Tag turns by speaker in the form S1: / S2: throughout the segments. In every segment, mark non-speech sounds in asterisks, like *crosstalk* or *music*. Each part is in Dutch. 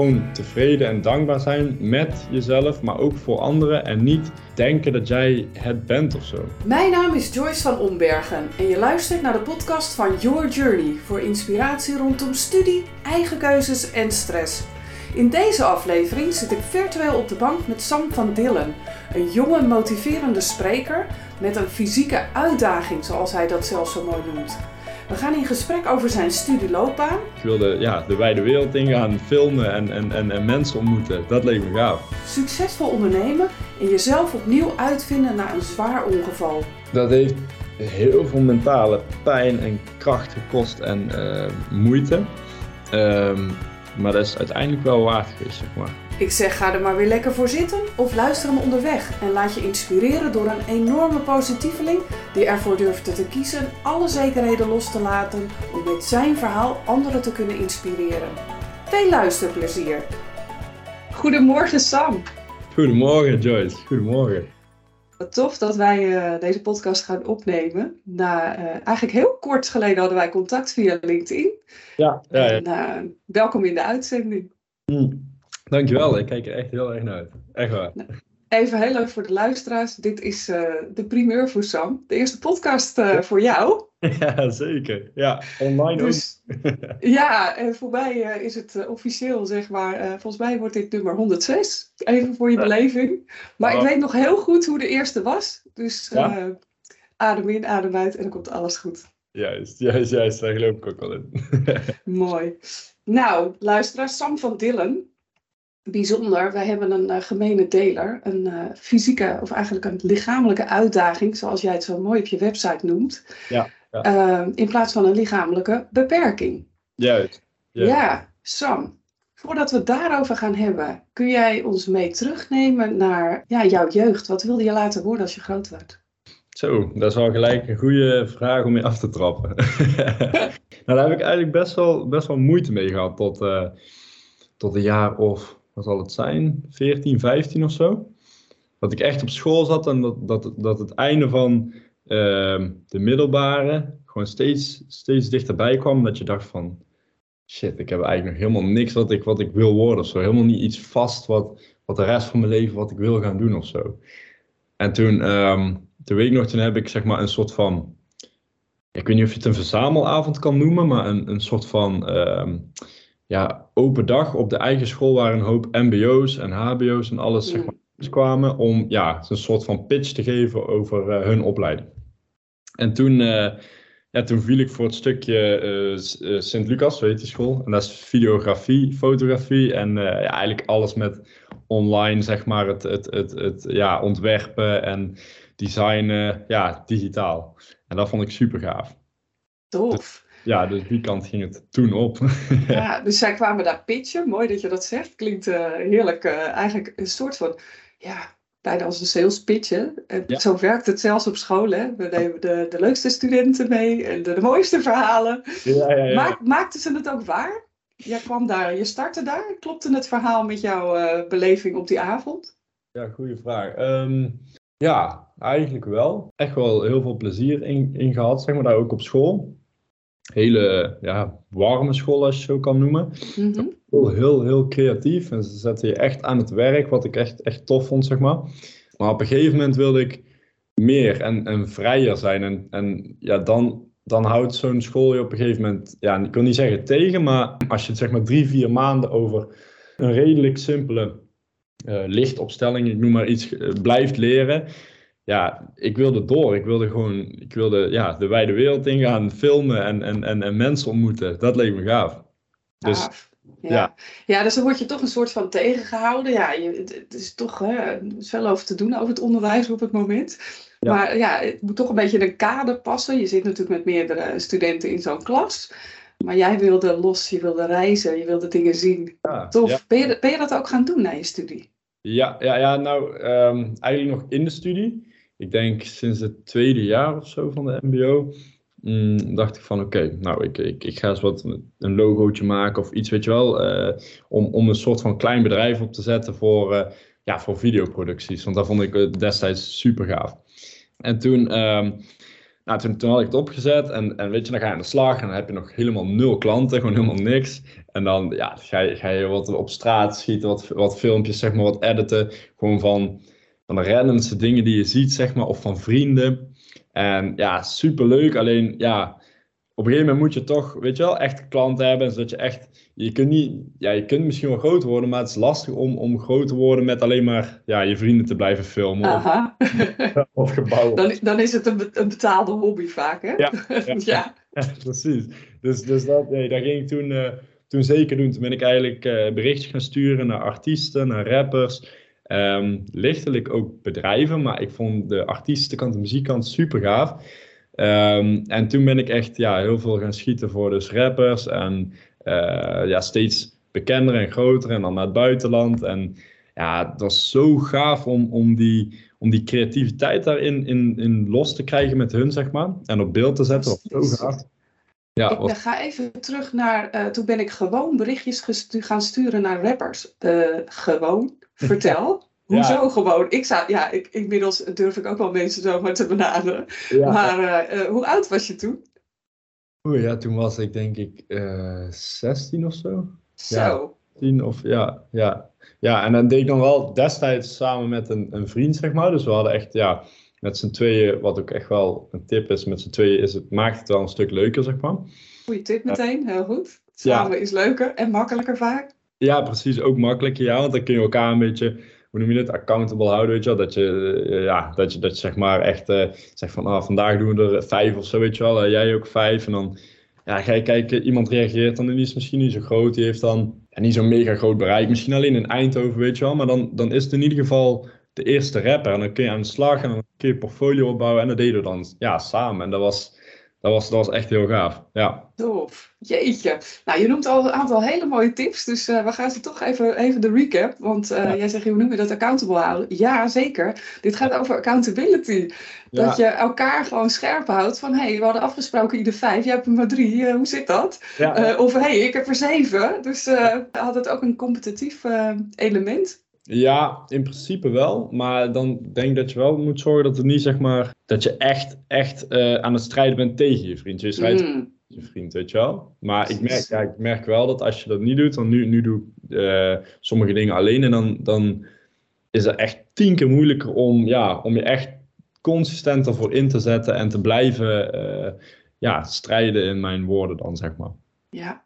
S1: gewoon tevreden en dankbaar zijn met jezelf, maar ook voor anderen. En niet denken dat jij het bent of zo.
S2: Mijn naam is Joyce van Ombergen en je luistert naar de podcast van Your Journey voor inspiratie rondom studie, eigen keuzes en stress. In deze aflevering zit ik virtueel op de bank met Sam van Dillen, een jonge motiverende spreker met een fysieke uitdaging, zoals hij dat zelf zo mooi noemt. We gaan in gesprek over zijn studieloopbaan.
S1: Ik wilde ja, de wijde wereld ingaan, filmen en, en, en, en mensen ontmoeten. Dat leek me gaaf.
S2: Succesvol ondernemen en jezelf opnieuw uitvinden na een zwaar ongeval.
S1: Dat heeft heel veel mentale pijn en kracht gekost en uh, moeite. Um, maar dat is uiteindelijk wel waard geweest, zeg maar.
S2: Ik zeg ga er maar weer lekker voor zitten of luister hem onderweg en laat je inspireren door een enorme positieveling die ervoor durfde te kiezen alle zekerheden los te laten om met zijn verhaal anderen te kunnen inspireren. Veel luisterplezier! Goedemorgen Sam!
S1: Goedemorgen Joyce, goedemorgen.
S2: Wat tof dat wij uh, deze podcast gaan opnemen. Na, uh, eigenlijk heel kort geleden hadden wij contact via LinkedIn.
S1: Ja, ja, ja.
S2: En, uh, welkom in de uitzending.
S1: Mm. Dankjewel, ik kijk er echt heel erg naar uit. Echt waar.
S2: Nou, even heel leuk voor de luisteraars. Dit is de primeur voor Sam. De eerste podcast ja. voor jou. *laughs*
S1: Ja, zeker. Ja, online
S2: dus, ook. *laughs* ja, en voor mij is het officieel, zeg maar, volgens mij wordt dit nummer 106. Even voor je beleving. Maar oh. ik weet nog heel goed hoe de eerste was. Dus ja? adem in, adem uit en dan komt alles goed.
S1: Juist, juist, juist. Daar geloof ik ook wel in. *laughs*
S2: Mooi. Nou, luisteraar, Sam van Dillen. Bijzonder, wij hebben een uh, gemene deler, een uh, fysieke of eigenlijk een lichamelijke uitdaging, zoals jij het zo mooi op je website noemt.
S1: Ja. Ja.
S2: Uh, in plaats van een lichamelijke beperking.
S1: Juist.
S2: Juist. Ja, Sam. Voordat we het daarover gaan hebben, kun jij ons mee terugnemen naar ja, jouw jeugd? Wat wilde je laten worden als je groot werd?
S1: Zo, dat is al gelijk een goede vraag om je af te trappen. *laughs* nou, daar heb ik eigenlijk best wel, best wel moeite mee gehad tot, uh, tot een jaar of, wat zal het zijn, 14, 15 of zo. Dat ik echt op school zat en dat, dat, dat het einde van uh, de middelbare gewoon steeds, steeds dichterbij kwam. Dat je dacht van, shit, ik heb eigenlijk nog helemaal niks wat ik, wat ik wil worden of zo. Helemaal niet iets vast wat, wat de rest van mijn leven wat ik wil gaan doen of zo. En toen, um, toen weet ik nog, toen heb ik zeg maar een soort van, ik weet niet of je het een verzamelavond kan noemen, maar een, een soort van um, ja, open dag op de eigen school waar een hoop mbo's en hbo's en alles zeg maar, kwamen om ja, een soort van pitch te geven over uh, hun opleiding. En toen, uh, ja, toen viel ik voor het stukje uh, Sint-Lucas, weet je school. En dat is videografie, fotografie en ja, eigenlijk alles met online, zeg maar, het, het, het, het ja, ontwerpen en designen, ja, digitaal. En dat vond ik super gaaf.
S2: Tof.
S1: Ja, dus die kant ging het toen op. *laughs*
S2: ja, dus zij kwamen daar pitchen. Mooi dat je dat zegt. Klinkt heerlijk. eigenlijk een soort van ja, bijna als een sales pitch. En ja. Zo werkt het zelfs op school. Hè? We nemen de, de leukste studenten mee en de, de mooiste verhalen.
S1: Ja, ja,
S2: Maak, maakten ze het ook waar? Jij kwam daar, je startte daar. Klopte het verhaal met jouw uh, beleving op die avond?
S1: Ja, goede vraag. Um, ja, eigenlijk wel. Echt wel heel veel plezier in, in gehad, zeg maar, daar ook op school. Hele ja, warme school, als je zo kan noemen.
S2: Mm -hmm.
S1: heel, heel, heel creatief. En ze zetten je echt aan het werk, wat ik echt, echt tof vond, zeg maar. Maar op een gegeven moment wilde ik meer en, en vrijer zijn. En, en ja, dan, dan houdt zo'n school je op een gegeven moment, ja, ik wil niet zeggen tegen, maar als je het zeg maar drie, vier maanden over een redelijk simpele uh, lichtopstelling, ik noem maar iets, uh, blijft leren. Ja, ik wilde door. Ik wilde gewoon, ik wilde ja, de wijde wereld ingaan, filmen en, en, en, en mensen ontmoeten. Dat leek me gaaf. Dus,
S2: ja. Ja. ja, dus dan word je toch een soort van tegengehouden. Ja, je, het is toch hè, is veel over te doen over het onderwijs op het moment. Ja. Maar ja, het moet toch een beetje in een kader passen. Je zit natuurlijk met meerdere studenten in zo'n klas. Maar jij wilde los, je wilde reizen, je wilde dingen zien.
S1: Ja,
S2: Tof. Ben, je, ben je dat ook gaan doen na je studie?
S1: Ja, ja, ja nou um, eigenlijk nog in de studie. Ik denk sinds het tweede jaar of zo van de MBO. Mm, dacht ik van oké, nou ik, ik, ik ga eens wat een logootje maken of iets, weet je wel. Uh, om, om een soort van klein bedrijf op te zetten voor, uh, ja, voor videoproducties. Want dat vond ik destijds super gaaf. En toen, um, nou, toen, toen had ik het opgezet en, en weet je, dan ga je aan de slag en dan heb je nog helemaal nul klanten, gewoon helemaal niks. En dan ja, ga, je, ga je wat op straat schieten, wat, wat filmpjes, zeg maar, wat editen. Gewoon van, van de randomste dingen die je ziet, zeg maar, of van vrienden. En ja, super leuk. Alleen ja, op een gegeven moment moet je toch, weet je wel, echt klanten hebben. Zodat je echt, je kunt niet, ja, je kunt misschien wel groot worden, maar het is lastig om, om groot te worden met alleen maar ja, je vrienden te blijven filmen.
S2: Aha.
S1: Of, *laughs* of gebouwen.
S2: Dan, dan is het een, be- een betaalde hobby vaak, hè?
S1: Ja, *laughs* ja.
S2: ja.
S1: Ja, precies. Dus, dus dat, nee, dat ging ik toen, eh, toen zeker doen. Toen ben ik eigenlijk eh, berichtjes gaan sturen naar artiesten, naar rappers. Ehm, lichtelijk ook bedrijven, maar ik vond de artiestenkant, de muziekkant super gaaf. Ehm, en toen ben ik echt ja, heel veel gaan schieten voor dus rappers en eh, ja, steeds bekender en groter en dan naar het buitenland. En ja, het was zo gaaf om, om, die, om die creativiteit daarin in, in los te krijgen met hun, zeg maar. En op beeld te zetten, was zo gaaf. Ja,
S2: Ik ben- ga even terug naar, eh, toen ben ik gewoon berichtjes gestu- gaan sturen naar rappers. Eh, gewoon, vertel.
S1: Ja.
S2: Hoezo gewoon? Ik zou, ja, ik, inmiddels durf ik ook wel mensen zomaar te benaderen.
S1: ja.
S2: Maar eh, eh, hoe oud was je toen?
S1: Oeh, ja, toen was ik denk ik eh 16 of zo.
S2: Zo.
S1: Ja. 10 of ja, ja. Ja, en dan deed ik dan wel destijds samen met een, een vriend, zeg maar. Dus we hadden echt, ja, met z'n tweeën, wat ook echt wel een tip is, met z'n tweeën is het, maakt het wel een stuk leuker, zeg maar.
S2: Goeie tip meteen, heel goed. Samen is leuker en makkelijker vaak.
S1: Ja, precies, ook makkelijker, ja, want dan kun je elkaar een beetje, hoe noem je het, accountable houden, weet je wel. Dat je, eh, ja, dat je, dat je zeg maar echt eh, zegt van, ah, vandaag doen we er vijf of zo, weet je wel. Eh, jij ook vijf. En dan ja, ga je kijken, iemand reageert dan en die is misschien niet zo groot, die heeft dan niet zo'n mega groot bereik, misschien alleen in Eindhoven, weet je wel, maar dan, dan is het in ieder geval de eerste rapper. En dan kun je aan de slag en dan kun je portfolio opbouwen. En dat deden we dan ja, samen. En dat was, dat was, dat was echt heel gaaf, ja.
S2: Tof. Jeetje. Nou, je noemt al een aantal hele mooie tips, dus eh, we gaan ze toch even, even de recap. Want eh,
S1: Ja.
S2: jij zegt, hoe noem je dat, accountable houden? Ja, zeker. Dit gaat over accountability.
S1: Ja.
S2: Dat je elkaar gewoon scherp houdt van, hé, hey, we hadden afgesproken ieder vijf, jij hebt er maar drie, eh, hoe zit dat?
S1: Ja,
S2: of hé, hey, ik heb er zeven. Dus had het ook een competitief element?
S1: Ja, in principe wel. Maar dan denk ik dat je wel moet zorgen dat het niet, zeg maar, dat je echt, echt eh, aan het strijden bent tegen je vriend. Je strijdt
S2: Mm.
S1: tegen je vriend, weet je wel. Maar ik merk, ja, ik merk wel dat als je dat niet doet, dan nu, nu doe ik eh, sommige dingen alleen. En dan, dan is het echt tien keer moeilijker om, ja, om je echt consistent ervoor in te zetten en te blijven eh, ja, strijden in mijn woorden dan, zeg maar.
S2: Ja.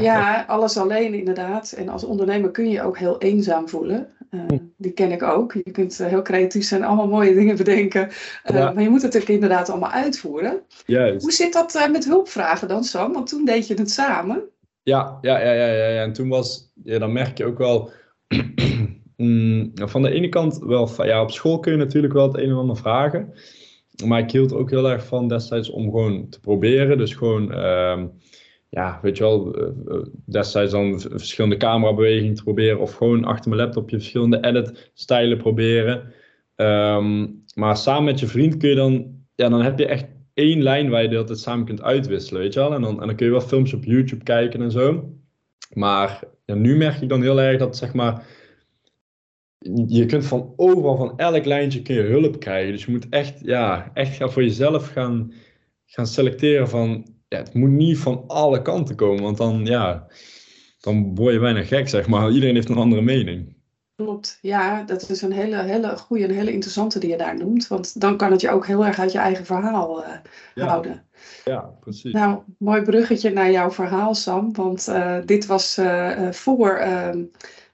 S2: Ja, alles alleen inderdaad. En als ondernemer kun je je ook heel eenzaam voelen. Eh, die ken ik ook. Je kunt eh, heel creatief zijn, allemaal mooie dingen bedenken. Eh,
S1: Ja.
S2: Maar je moet het ook inderdaad allemaal uitvoeren.
S1: Juist.
S2: Hoe zit dat met hulpvragen dan, Sam? Want toen deed je het samen.
S1: Ja, ja, ja, ja, ja, ja. En toen was, ja, dan merk je ook wel, *clears throat* mm, van de ene kant wel, van, ja, op school kun je natuurlijk wel het een en ander vragen. Maar ik hield er ook heel erg van destijds om gewoon te proberen. Dus gewoon, ehm, ja, weet je wel, eh, eh, destijds dan verschillende camerabewegingen te proberen. Of gewoon achter mijn laptopje verschillende edit-stijlen proberen. Ehm, maar samen met je vriend kun je dan, ja, dan heb je echt één lijn waar je de hele tijd samen kunt uitwisselen, weet je wel. En dan, en dan kun je wel films op YouTube kijken en zo. Maar ja, nu merk ik dan heel erg dat, zeg maar, je kunt van overal, van elk lijntje kun je hulp krijgen. Dus je moet echt, ja, echt voor jezelf gaan, gaan selecteren van, ja, het moet niet van alle kanten komen, want dan, ja, dan word je bijna gek, zeg maar. Iedereen heeft een andere mening.
S2: Klopt. Ja, dat is een hele, hele goede en hele interessante die je daar noemt. Want dan kan het je ook heel erg uit je eigen verhaal eh,
S1: Ja,
S2: houden.
S1: ja precies.
S2: Nou, mooi bruggetje naar jouw verhaal, Sam. Want eh, dit was eh, voor ehm,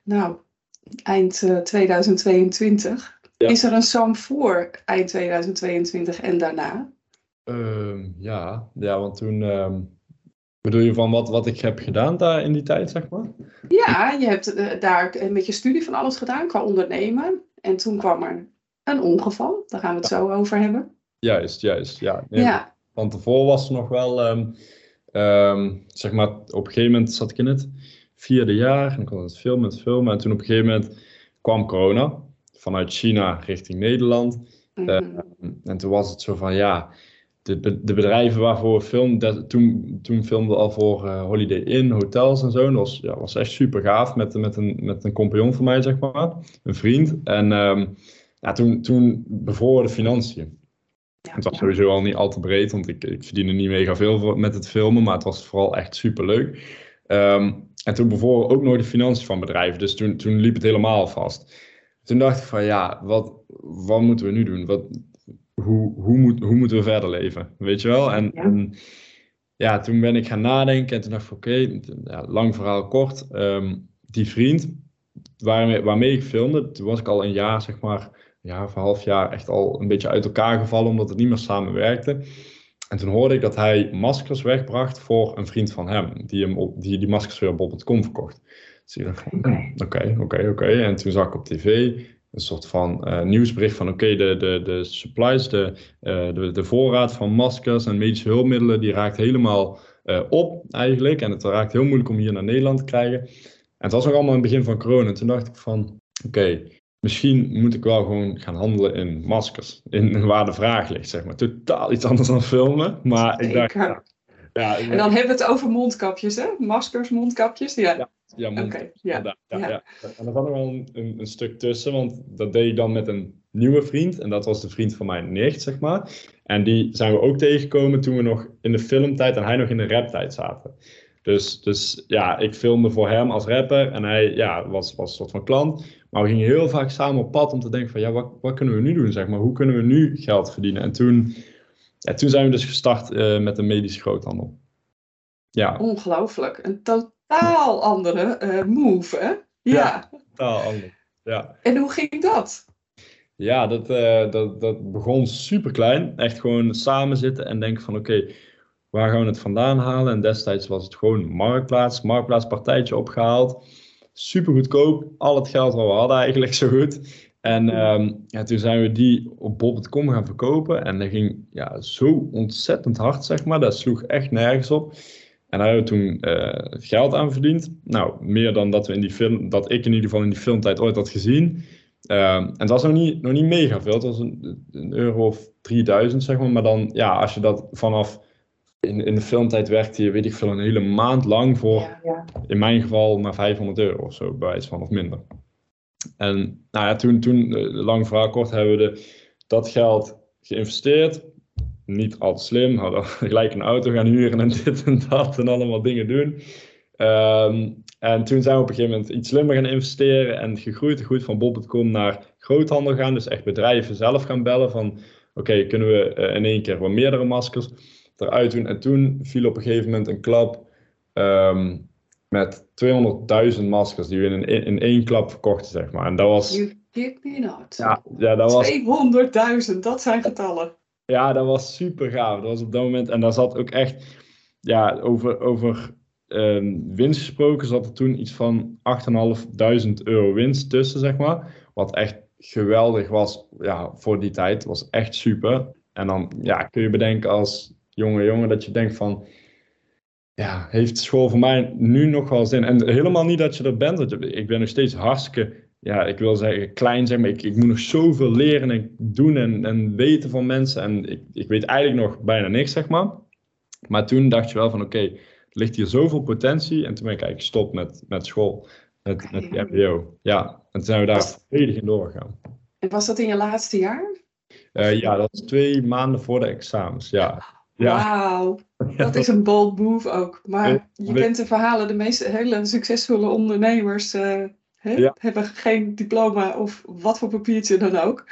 S2: nou, eind eh, 2022.
S1: Ja.
S2: Is er een Sam voor eind 2022 en daarna?
S1: Ehm, ja, ja, want toen, ehm, bedoel je van wat, wat ik heb gedaan daar in die tijd, zeg maar?
S2: Ja, je hebt eh, daar met je studie van alles gedaan qua ondernemen. En toen kwam er een ongeval. Daar gaan we het zo over hebben.
S1: Juist, juist, ja. Nee,
S2: Ja,
S1: Van tevoren was er nog wel, ehm, zeg maar, op een gegeven moment zat ik in het vierde jaar en ik aan het filmen, het filmen. En toen op een gegeven moment kwam corona vanuit China richting Nederland.
S2: mhm.
S1: Eh, En toen was het zo van, ja, de, de bedrijven waarvoor we filmden, dat, toen, toen filmden we al voor eh, Holiday Inn, hotels en zo. En dat was, ja, was echt super gaaf met, met, een, met een compagnon van mij, zeg maar, een vriend. En ehm, ja, toen, toen bevroren de financiën. Het was sowieso al niet al te breed, want ik, ik verdiende niet mega veel met het filmen, maar het was vooral echt super leuk. Ehm, en toen bijvoorbeeld ook nog de financiën van bedrijven, dus toen, toen liep het helemaal vast. Toen dacht ik van ja, wat, wat moeten we nu doen? Wat, hoe, hoe, moet, hoe moeten we verder leven? Weet je wel? En ja, en, ja toen ben ik gaan nadenken en toen dacht ik oké, ja, lang verhaal kort. Ehm, die vriend waarmee, waarmee ik filmde, toen was ik al een jaar, zeg maar, ja, of een half jaar echt al een beetje uit elkaar gevallen omdat het niet meer samenwerkte. En toen hoorde ik dat hij maskers wegbracht voor een vriend van hem, die hem, die, die maskers weer op bol.com verkocht. Dus ik dacht oké, oké, oké. En toen zag ik op tv een soort van uh, nieuwsbericht van oké, de, de, de supplies, de, uh, de, de voorraad van maskers en medische hulpmiddelen, die raakt helemaal uh, op eigenlijk. En het raakt heel moeilijk om hier naar Nederland te krijgen. En het was nog allemaal in het begin van corona. En toen dacht ik van oké, misschien moet ik wel gewoon gaan handelen in maskers. In *laughs* waar de vraag ligt, zeg maar. Totaal iets anders dan filmen. Maar ik dacht, ja,
S2: ja, en dan hebben we het over mondkapjes, hè? Maskers, mondkapjes. Ja,
S1: ja, ja, mond, okay, ja, ja, ja, En er zat nog wel een, een, stuk tussen, want dat deed ik dan met een nieuwe vriend. En dat was de vriend van mijn nicht, zeg maar. En die zijn we ook tegengekomen toen we nog in de filmtijd en hij nog in de raptijd zaten. Dus, dus ja, ik filmde voor hem als rapper en hij ja, was, was een soort van klant. Maar we gingen heel vaak samen op pad om te denken van ja, wat, wat kunnen we nu doen, zeg maar? Hoe kunnen we nu geld verdienen? En toen, ja, toen zijn we dus gestart uh, met een medische groothandel.
S2: Ja. Ongelooflijk. Een totaal andere uh, move, hè? Ja.
S1: ja, totaal anders. Ja.
S2: En hoe ging dat?
S1: Ja, dat, uh, dat, dat begon super klein. Echt gewoon samen zitten en denken van oké, waar gaan we het vandaan halen? En destijds was het gewoon marktplaats, marktplaatspartijtje opgehaald. Super goedkoop, al het geld wat we hadden eigenlijk zo goed. En um, ja, toen zijn we die op bob.com gaan verkopen. En dat ging ja, zo ontzettend hard, zeg maar. Dat sloeg echt nergens op. En daar hebben we toen uh, geld aan verdiend. Nou, meer dan dat, we in die film, dat ik in ieder geval in die filmtijd ooit had gezien. Uh, en dat was nog niet, nog niet mega veel. Het was een, een, euro of 3000, zeg maar. Maar dan, ja, als je dat vanaf in, in de filmtijd werkte je, weet ik veel, een hele maand lang voor, ja, ja. in mijn geval, maar 500 euro of zo, bij iets van of minder. En nou ja, toen, toen eh, lang verhaal kort, hebben we de, dat geld geïnvesteerd. Niet al te slim, hadden gelijk een auto gaan huren en *laughs* dit en dat en allemaal dingen doen. Um, en toen zijn we op een gegeven moment iets slimmer gaan investeren en gegroeid goed van bol.com naar groothandel gaan. Dus echt bedrijven zelf gaan bellen van oké, kunnen we uh, in één keer wat meerdere maskers eruit doen. En toen viel op een gegeven moment een klap um, met 200.000 maskers die we in, in één klap verkochten, zeg maar. En dat was...
S2: You me not.
S1: Ja, ja dat
S2: was... 200.000, dat zijn getallen.
S1: Ja, dat was super gaaf. Dat was op dat moment... En daar zat ook echt... Ja, over, over um, winst gesproken zat er toen iets van 8.500 euro winst tussen, zeg maar. Wat echt geweldig was ja, voor die tijd. was echt super. En dan ja, kun je bedenken als jonge jongen dat je denkt van, ja, heeft school voor mij nu nog wel zin? En helemaal niet dat je er bent. Ik ben nog steeds hartstikke, ja, ik wil zeggen klein zeg maar ik, ik moet nog zoveel leren en doen en, en weten van mensen. En ik, ik weet eigenlijk nog bijna niks, zeg maar. Maar toen dacht je wel van, oké, er ligt hier zoveel potentie. En toen ben ik eigenlijk gestopt met, met school, met, met die mbo. Ja, en toen zijn we daar volledig in doorgegaan.
S2: En was dat in je laatste jaar?
S1: Uh, ja, dat was twee maanden voor de examens, ja.
S2: Ja. Wauw, *laughs* dat is een bold move ook. Maar je kent de verhalen, de meeste hele succesvolle ondernemers uh, hè, hebben geen diploma of wat voor papiertje dan ook.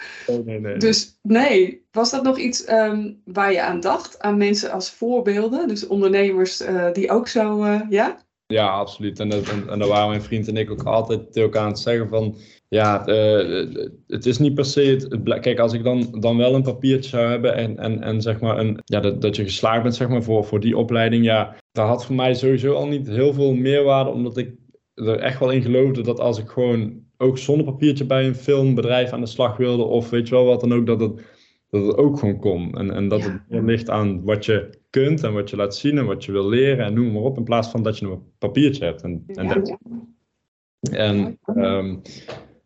S1: Nee, nee.
S2: Dus nee, was dat nog iets um, waar je aan dacht? Aan mensen als voorbeelden? Dus ondernemers uh, die ook zo, uh, ja?
S1: Ja, absoluut. En, en, en daar waren mijn vriend en ik ook altijd tegen elkaar aan het zeggen van ja, uh, het is niet per se. Het, kijk, als ik dan, dan wel een papiertje zou hebben en, en, en zeg maar een, ja, dat, dat je geslaagd bent zeg maar, voor, voor die opleiding, ja, dat had voor mij sowieso al niet heel veel meerwaarde, omdat ik er echt wel in geloofde dat als ik gewoon ook zonder papiertje bij een filmbedrijf aan de slag wilde, of weet je wel wat dan ook, dat het, dat het ook gewoon kon. En, en dat het meer ligt aan wat je kunt en wat je laat zien en wat je wil leren en noem maar op, in plaats van dat je een papiertje hebt. En, en, ja. en um,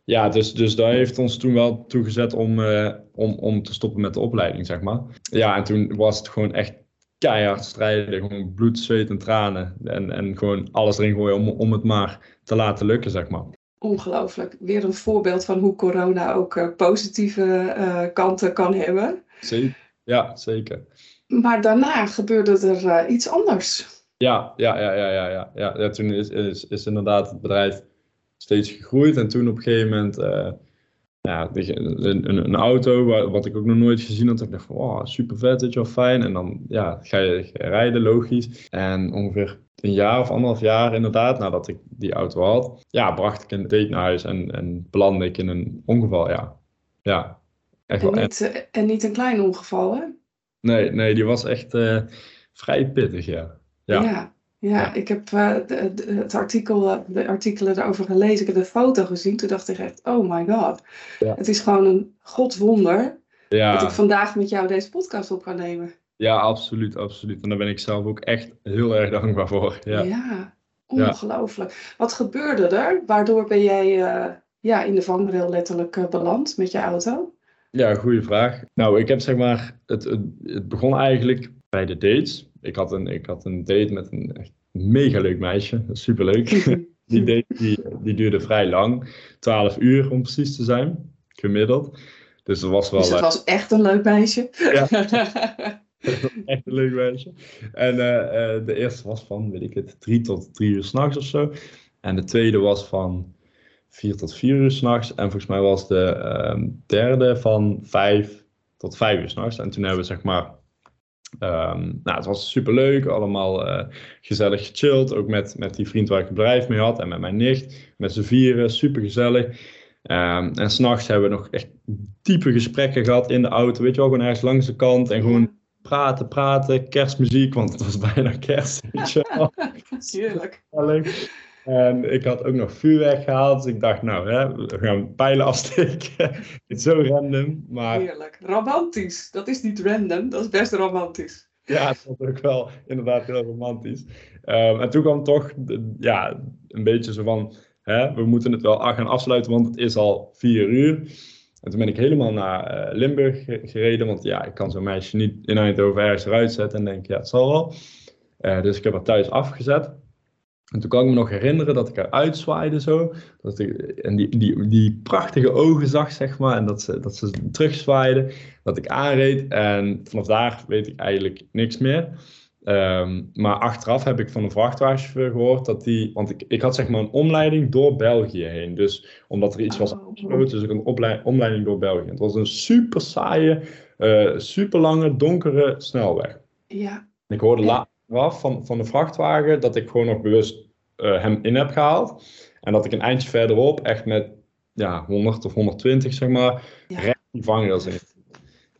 S1: ja, dus, dus dat heeft ons toen wel toegezet om, uh, om, om te stoppen met de opleiding, zeg maar. Ja, en toen was het gewoon echt keihard strijden. Gewoon bloed, zweet en tranen. En, en gewoon alles erin gooien om, om het maar te laten lukken, zeg maar.
S2: Ongelooflijk. Weer een voorbeeld van hoe corona ook uh, positieve uh, kanten kan hebben.
S1: Zeker. ja, zeker.
S2: Maar daarna gebeurde er eh, iets anders.
S1: Ja, ja, ja, ja, ja, ja. ja. ja toen is, is, is inderdaad het bedrijf steeds gegroeid. En toen op een gegeven moment, eh, ja, een, een, een auto, wat ik ook nog nooit gezien had. Ik dacht van, wow, super vet, weet je wel, fijn. En dan ja, ga, je, ga je rijden, logisch. En ongeveer een jaar of anderhalf jaar inderdaad, nadat ik die auto had, ja, bracht ik een date naar huis en, en belandde ik in een ongeval, ja. Ja,
S2: echt en, niet, en... Eh, en niet een klein ongeval, hè?
S1: Nee, nee, die was echt uh, vrij pittig, ja.
S2: Ja, ja, ja ik heb uh, de, de, het artikel, de artikelen daarover gelezen. Ik heb de foto gezien. Toen dacht ik echt, oh my god. Ja. Het is gewoon een godswonder ja. dat ik vandaag met jou deze podcast op kan nemen.
S1: Ja, absoluut, absoluut. En daar ben ik zelf ook echt heel erg dankbaar voor. Ja,
S2: ja ongelooflijk. Wat gebeurde er? Waardoor ben jij uh, ja, in de vangrail letterlijk uh, beland met je auto?
S1: Ja, goede vraag. Nou, ik heb zeg maar, het, het, het, begon eigenlijk bij de dates. Ik had een, ik had een date met een echt mega leuk meisje, superleuk. *laughs* die date die, die duurde vrij lang, 12 uur om precies te zijn, gemiddeld. Dus dat was wel. Dus
S2: het was echt een leuk meisje. Ja. *laughs*
S1: echt een leuk meisje. En uh, de eerste was van, weet ik het, drie tot drie uur s'nachts of zo. En de tweede was van vier tot vier uur s'nachts. En volgens mij was de uh, derde van vijf tot vijf uur s'nachts. En toen hebben we zeg maar Um, nou, het was super leuk, allemaal uh, gezellig gechilled. Ook met, met die vriend waar ik het bedrijf mee had en met mijn nicht. Met z'n vieren, super gezellig. Um, en s'nachts hebben we nog echt diepe gesprekken gehad in de auto. Weet je wel, gewoon ergens langs de kant. En gewoon praten, praten, kerstmuziek, want het was *laughs* bijna kerst. Weet je wel. *laughs*
S2: Tuurlijk.
S1: En ik had ook nog vuurwerk gehaald. Dus ik dacht, nou, hè, we gaan pijlen afsteken. *laughs* Het is zo random, maar...
S2: Heerlijk. Romantisch. Dat is niet random, dat is best romantisch.
S1: Ja, het was ook wel inderdaad heel romantisch. Um, en toen kwam toch, ja, een beetje zo van... Hè, we moeten het wel gaan afsluiten, want het is al vier uur. En toen ben ik helemaal naar uh, Limburg gereden, want ja, ik kan zo'n meisje niet in Eindhoven ergens eruit zetten en denk, ja, het zal wel. Uh, dus ik heb haar thuis afgezet. En toen kan ik me nog herinneren dat ik haar uitzwaaide zo. Dat ik, en die, die, die prachtige ogen zag, zeg maar. En dat ze, dat ze terugzwaaide. Dat ik aanreed. En vanaf daar weet ik eigenlijk niks meer. Ehm, maar achteraf heb ik van een vrachtwagenchauffeur gehoord dat die. Want ik, ik had zeg maar een omleiding door België heen. Dus omdat er iets was oh. afgesloten, dus ik een omleiding door België. Het was een super saaie, uh, super lange, donkere snelweg.
S2: Ja.
S1: En ik hoorde later af van, van de vrachtwagen dat ik gewoon nog bewust uh, hem in heb gehaald. En dat ik een eindje verderop echt met ja, 100 of 120 zeg maar, ja. recht die vangrails in.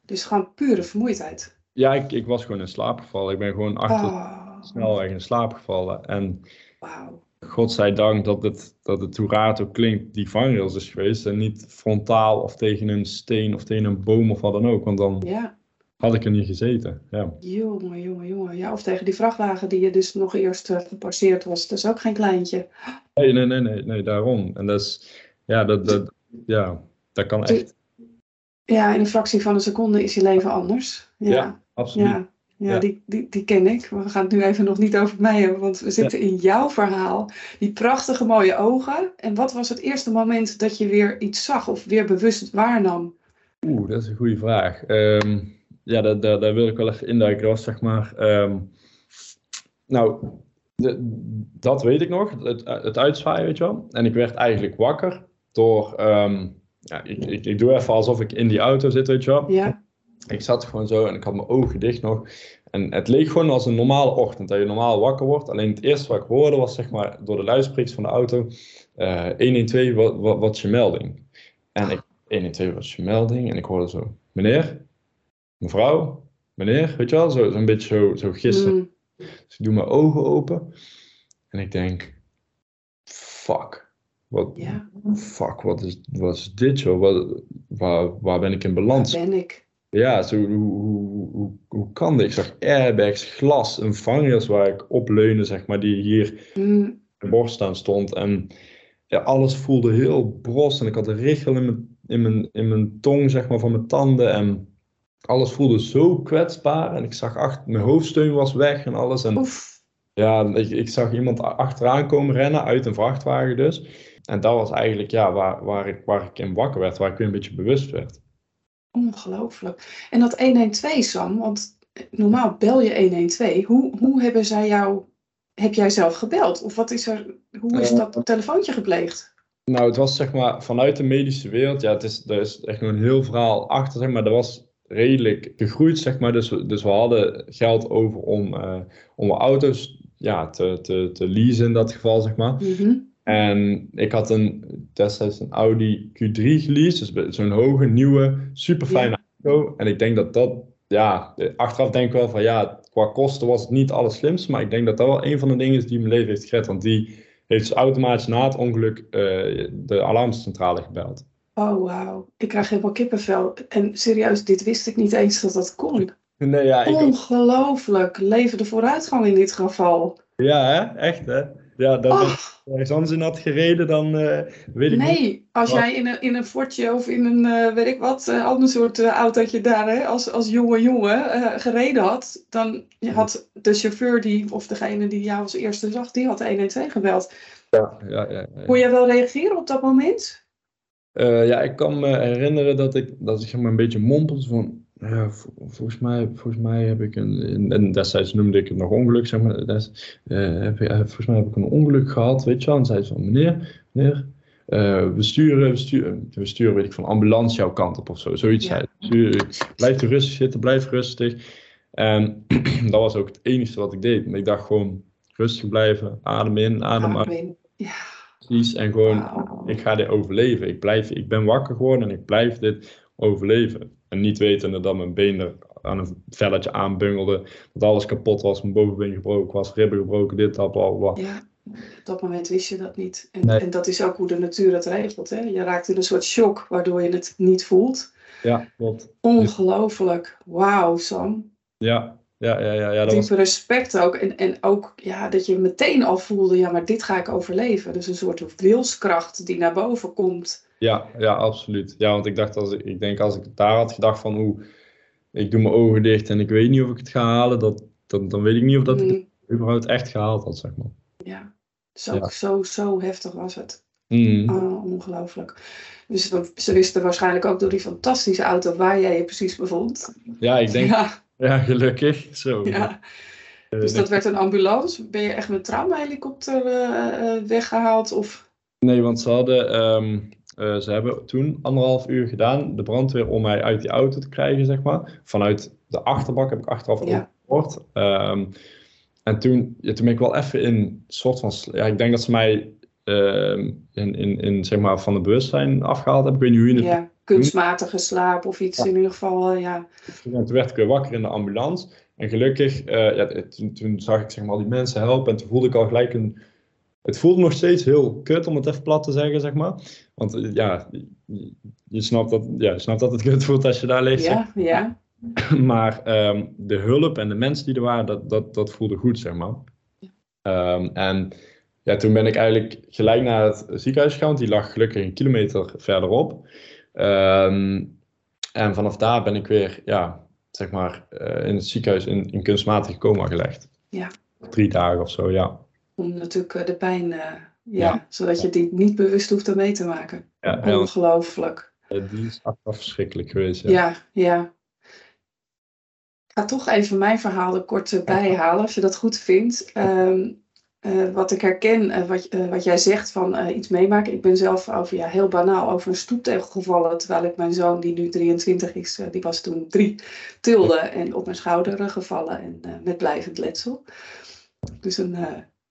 S2: Dus gewoon pure vermoeidheid.
S1: Ja, ik, ik was gewoon in slaap gevallen. Ik ben gewoon achter oh. snelweg in slaap gevallen. En wow. godzijdank dat het, dat het hoe raar het ook klinkt, die vangrails is geweest. En niet frontaal of tegen een steen of tegen een boom of wat dan ook. Want dan
S2: ja
S1: had ik er niet gezeten. Ja.
S2: Jongen, jongen, jongen. Ja, of tegen die vrachtwagen die je dus nog eerst uh, gepasseerd was. Dat is ook geen kleintje.
S1: Nee, nee, nee, nee, nee daarom. En dat is, ja, dat, dat, ja, dat kan echt.
S2: Ja, in een fractie van een seconde is je leven anders. Ja,
S1: ja absoluut.
S2: Ja. Ja, Die, die, die ken ik. We gaan het nu even nog niet over mij hebben, want we zitten in jouw verhaal. Die prachtige mooie ogen. En wat was het eerste moment dat je weer iets zag of weer bewust waarnam?
S1: Oeh, dat is een goede vraag. Um, ja, daar, daar, daar, wil ik wel even induiken. Dat was zeg maar. Um, nou, de, dat weet ik nog, het, het uitzwaaien, weet je wel. En ik werd eigenlijk wakker door. Um, ja, ik, ik, ik doe even alsof ik in die auto zit, weet je wel.
S2: Ja.
S1: Ik zat gewoon zo en ik had mijn ogen dicht nog. En het leek gewoon als een normale ochtend, dat je normaal wakker wordt. Alleen het eerste wat ik hoorde was, zeg maar, door de luidsprekers van de auto: uh, 112, wat, wat, wat is je melding? En ik, 112, wat is je melding? En ik hoorde zo: Meneer, mevrouw, meneer, weet je wel, zo'n zo beetje zo, zo gissen. Mm. Dus ik doe mijn ogen open en ik denk, fuck. Wat, fuck, wat is, wat is dit joh? Wat, waar, waar ben ik in balans?
S2: Waar ben ik?
S1: Ja, zo, hoe, hoe, hoe, hoe kan dit? Ik zag airbags, glas, een vangrails waar ik op leunde, zeg maar, die hier mm. in de borst aan stond. En ja, alles voelde heel bros en ik had een richel in mijn, in, mijn, in mijn tong, zeg maar, van mijn tanden. En alles voelde zo kwetsbaar en ik zag achter, mijn hoofdsteun was weg en alles. En ja, ik, ik, zag iemand achteraan komen rennen uit een vrachtwagen dus. En dat was eigenlijk ja, waar, waar, ik, waar ik in wakker werd, waar ik weer een beetje bewust werd.
S2: Ongelooflijk. En dat 112, Sam, want normaal bel je 112. Hoe, hoe hebben zij jou, heb jij zelf gebeld? Of wat is er, hoe is
S1: Eh,
S2: dat telefoontje gepleegd?
S1: Nou, het was zeg maar vanuit de medische wereld. Ja, het is, er is echt nog een heel verhaal achter, zeg maar. Dat was redelijk gegroeid, zeg maar. Dus, we- dus we hadden geld over om, eh, om auto's ja, te, te, te leasen in dat geval, zeg maar.
S2: Mhm.
S1: En ik had een, destijds een Audi Q3 geleased. Dus zo'n hoge, nieuwe, super fijne auto. En ik denk dat dat, ja, achteraf denk ik wel van ja, qua kosten was het niet alles slimste. Maar ik denk dat dat wel een van de dingen is die mijn leven heeft gered. Want die heeft dus automatisch na het ongeluk eh, de alarmcentrale gebeld.
S2: Oh, wauw. Ik krijg helemaal kippenvel. En serieus, dit wist ik niet eens dat dat kon.
S1: Nee, ja, ik,
S2: Ongelooflijk. Leven de vooruitgang in dit geval.
S1: ja hè? echt hè. Ja, dat
S2: Oh,
S1: als anders in had gereden, dan eh, weet ik niet.
S2: nee, als
S1: Wat?
S2: jij in een, in een Fortje of in een, eh, weet ik wat, eh, ander soort autootje daar, hè, als, als jonge jongen gereden had, dan je had de chauffeur die, of degene die jou als eerste zag, die had de 112 gebeld.
S1: Ja, ja, ja, ja.
S2: Kon jij wel reageren op dat moment?
S1: Eh, ja, ik kan me herinneren dat ik, dat ik zeg maar een beetje mompelde van, ja, vol- volgens mij, volgens mij heb ik een, en- destijds noemde ik het nog ongeluk, zeg maar, des, eh, heb ik, eh, volgens mij heb ik een ongeluk gehad, weet je wel, en zei ze van, meneer, meneer, eh, we sturen, we sturen, we sturen, weet ik, van ambulance jouw kant op of zo, zoiets
S2: Ja.
S1: zei Blijf rustig zitten, blijf rustig. En *clears throat* dat was ook het enige wat ik deed, ik dacht gewoon, rustig blijven, adem in, adem uit,
S2: Adem in. Ja,
S1: precies, en gewoon, ik ga dit overleven. Ik, blijf, ik ben wakker geworden en ik blijf dit overleven. En niet wetende dat mijn been er aan een velletje aanbungelde. Dat alles kapot was, mijn bovenbeen gebroken was, ribben gebroken, dit, dat, bla, bla.
S2: Ja, op dat moment wist je dat niet. En,
S1: Nee.
S2: en dat is ook hoe de natuur het regelt. Hè? Je raakt in een soort shock, waardoor je het niet voelt.
S1: Ja, klopt.
S2: Ongelooflijk. Wauw, Sam.
S1: Ja, ja, ja, ja, ja dat was...
S2: Diepe respect ook. En, en ook ja, dat je meteen al voelde, ja, maar dit ga ik overleven. Dus een soort wilskracht die naar boven komt.
S1: Ja, ja, absoluut. Ja, want ik dacht, als ik, ik denk als ik daar had gedacht van, oeh, ik doe mijn ogen dicht en ik weet niet of ik het ga halen, dat, dan, dan weet ik niet of dat ik het
S2: Mm,
S1: überhaupt echt gehaald had, zeg maar.
S2: ja, zo,
S1: Ja.
S2: zo, zo heftig was het.
S1: Mm.
S2: Oh, ongelooflijk. Dus ze wisten waarschijnlijk ook door die fantastische auto waar jij je precies bevond.
S1: Ja, ik denk, ja,
S2: Ja,
S1: gelukkig. Zo.
S2: ja.
S1: Eh,
S2: Dus dat werd een ambulance. Ben je echt met traumahelikopter eh, eh, weggehaald? Of...
S1: Nee, want ze hadden, ehm, eh, ze hebben toen anderhalf uur gedaan, de brandweer, om mij uit die auto te krijgen, zeg maar. Vanuit de achterbak heb ik achteraf ook
S2: Ja.
S1: gehoord. Ehm, en toen, ja, toen ben ik wel even in een soort van, ja, ik denk dat ze mij ehm, in, in, in, zeg maar, van de bewustzijn afgehaald hebben. Ik weet niet hoe je het
S2: kunstmatige slaap of iets in ieder geval. eh, ja.
S1: En toen werd ik weer wakker in de ambulance. En gelukkig, eh, ja, toen, toen zag ik zeg maar, al die mensen helpen. En toen voelde ik al gelijk een... Het voelde nog steeds heel kut, om het even plat te zeggen, zeg maar. Want eh, ja, je, snapt dat, ja, je snapt dat het kut voelt als je daar ligt. zeg
S2: ja, ja. *laughs*
S1: maar ehm, de hulp en de mensen die er waren, dat, dat, dat voelde goed, zeg maar. Ehm, en ja, toen ben ik eigenlijk gelijk naar het ziekenhuis gegaan, die lag gelukkig een kilometer verderop. Ehm, en vanaf daar ben ik weer, ja, zeg maar, eh, in het ziekenhuis in, in kunstmatig coma gelegd.
S2: Ja.
S1: Drie dagen of zo, ja.
S2: Om natuurlijk eh, de pijn, eh, ja,
S1: Ja.
S2: zodat je die niet bewust hoeft mee te maken.
S1: ja
S2: Ongelooflijk.
S1: die is achteraf verschrikkelijk geweest, ja.
S2: Ja, ja. Ik ga toch even mijn verhaal er kort eh, bijhalen, als je dat goed vindt. Ehm, eh, wat ik herken, eh, wat, eh, wat jij zegt van iets meemaken. Ik ben zelf over, ja, heel banaal over een stoeptegel gevallen. Terwijl ik mijn zoon, die nu 23 is, die was toen drie, tilde en op mijn schouder gevallen en met blijvend letsel. Dus een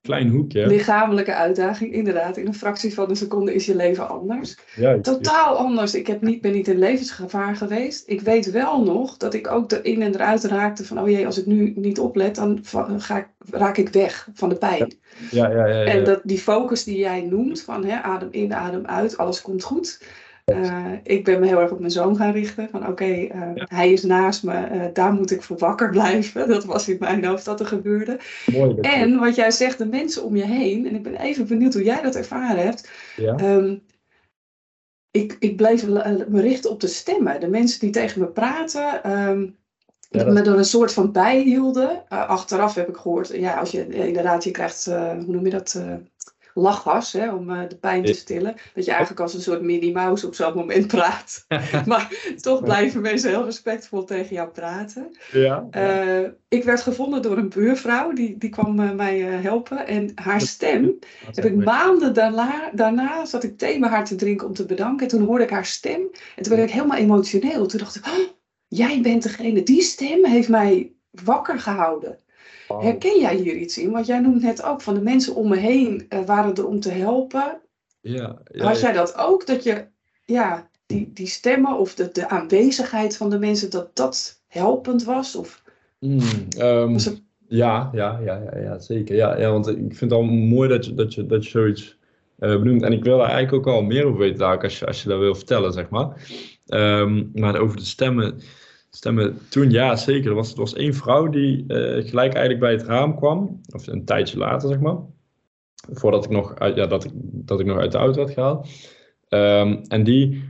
S1: Klein hoekje,
S2: lichamelijke uitdaging, inderdaad. In een fractie van een seconde is je leven anders. Totaal anders. Ik heb niet, ben niet in levensgevaar geweest. Ik weet wel nog dat ik ook erin en eruit raakte van, oh jee, als ik nu niet oplet, dan ga ik, raak ik weg van de pijn.
S1: ja, ja, ja, ja.
S2: En dat, die focus die jij noemt, van hè, adem in, adem uit, alles komt goed. Eh, ik ben me heel erg op mijn zoon gaan richten. Van oké, eh, hij is naast me, eh, daar moet ik voor wakker blijven. *laughs* Dat was in mijn hoofd dat er gebeurde.
S1: Mooi. dat
S2: En wat jij zegt, de mensen om je heen, en ik ben even benieuwd hoe jij dat ervaren hebt.
S1: ja.
S2: Ehm, ik, ik bleef me richten op de stemmen. De mensen die tegen me praten, ehm,
S1: Ja, dat-
S2: me er een soort van bijhielden. Achteraf heb ik gehoord, ja, als je inderdaad, je krijgt, hoe noem je dat? Lachgas hè, om eh, de pijn te stillen. Dat je eigenlijk als een soort Minnie Mouse op zo'n moment *laughs* praat. *laughs* maar toch blijven mensen heel respectvol tegen jou praten.
S1: Ja.
S2: Eh, ik werd gevonden door een buurvrouw, die, die kwam eh, mij helpen. En haar stem, heb ik maanden daarna, daarna zat ik thee bij haar te drinken om te bedanken. En toen hoorde ik haar stem en toen werd ik helemaal emotioneel. Toen dacht ik, oh, jij bent degene, die stem heeft mij wakker gehouden. Herken jij hier iets in? Want jij noemt net ook van de mensen om me heen uh, waren er om te helpen.
S1: Ja, ja,
S2: Had jij dat ook? Dat je, ja, die, die stemmen of de, de aanwezigheid van de mensen, dat dat helpend was? Of,
S1: mm, um, ja, ja, ja, ja, ja, zeker. Ja, ja, want ik vind het al mooi dat je, dat je, dat je zoiets uh, benoemt. En ik wil daar eigenlijk ook al meer over weten, als je, als je dat wil vertellen, zeg maar. Um, maar over de stemmen stemmen toen, ja zeker. Er was, er was één vrouw die uh, gelijk eigenlijk bij het raam kwam. Of een tijdje later, zeg maar. Voordat ik nog uit, ja, dat ik, dat ik nog uit de auto had gehaald. Um, en die,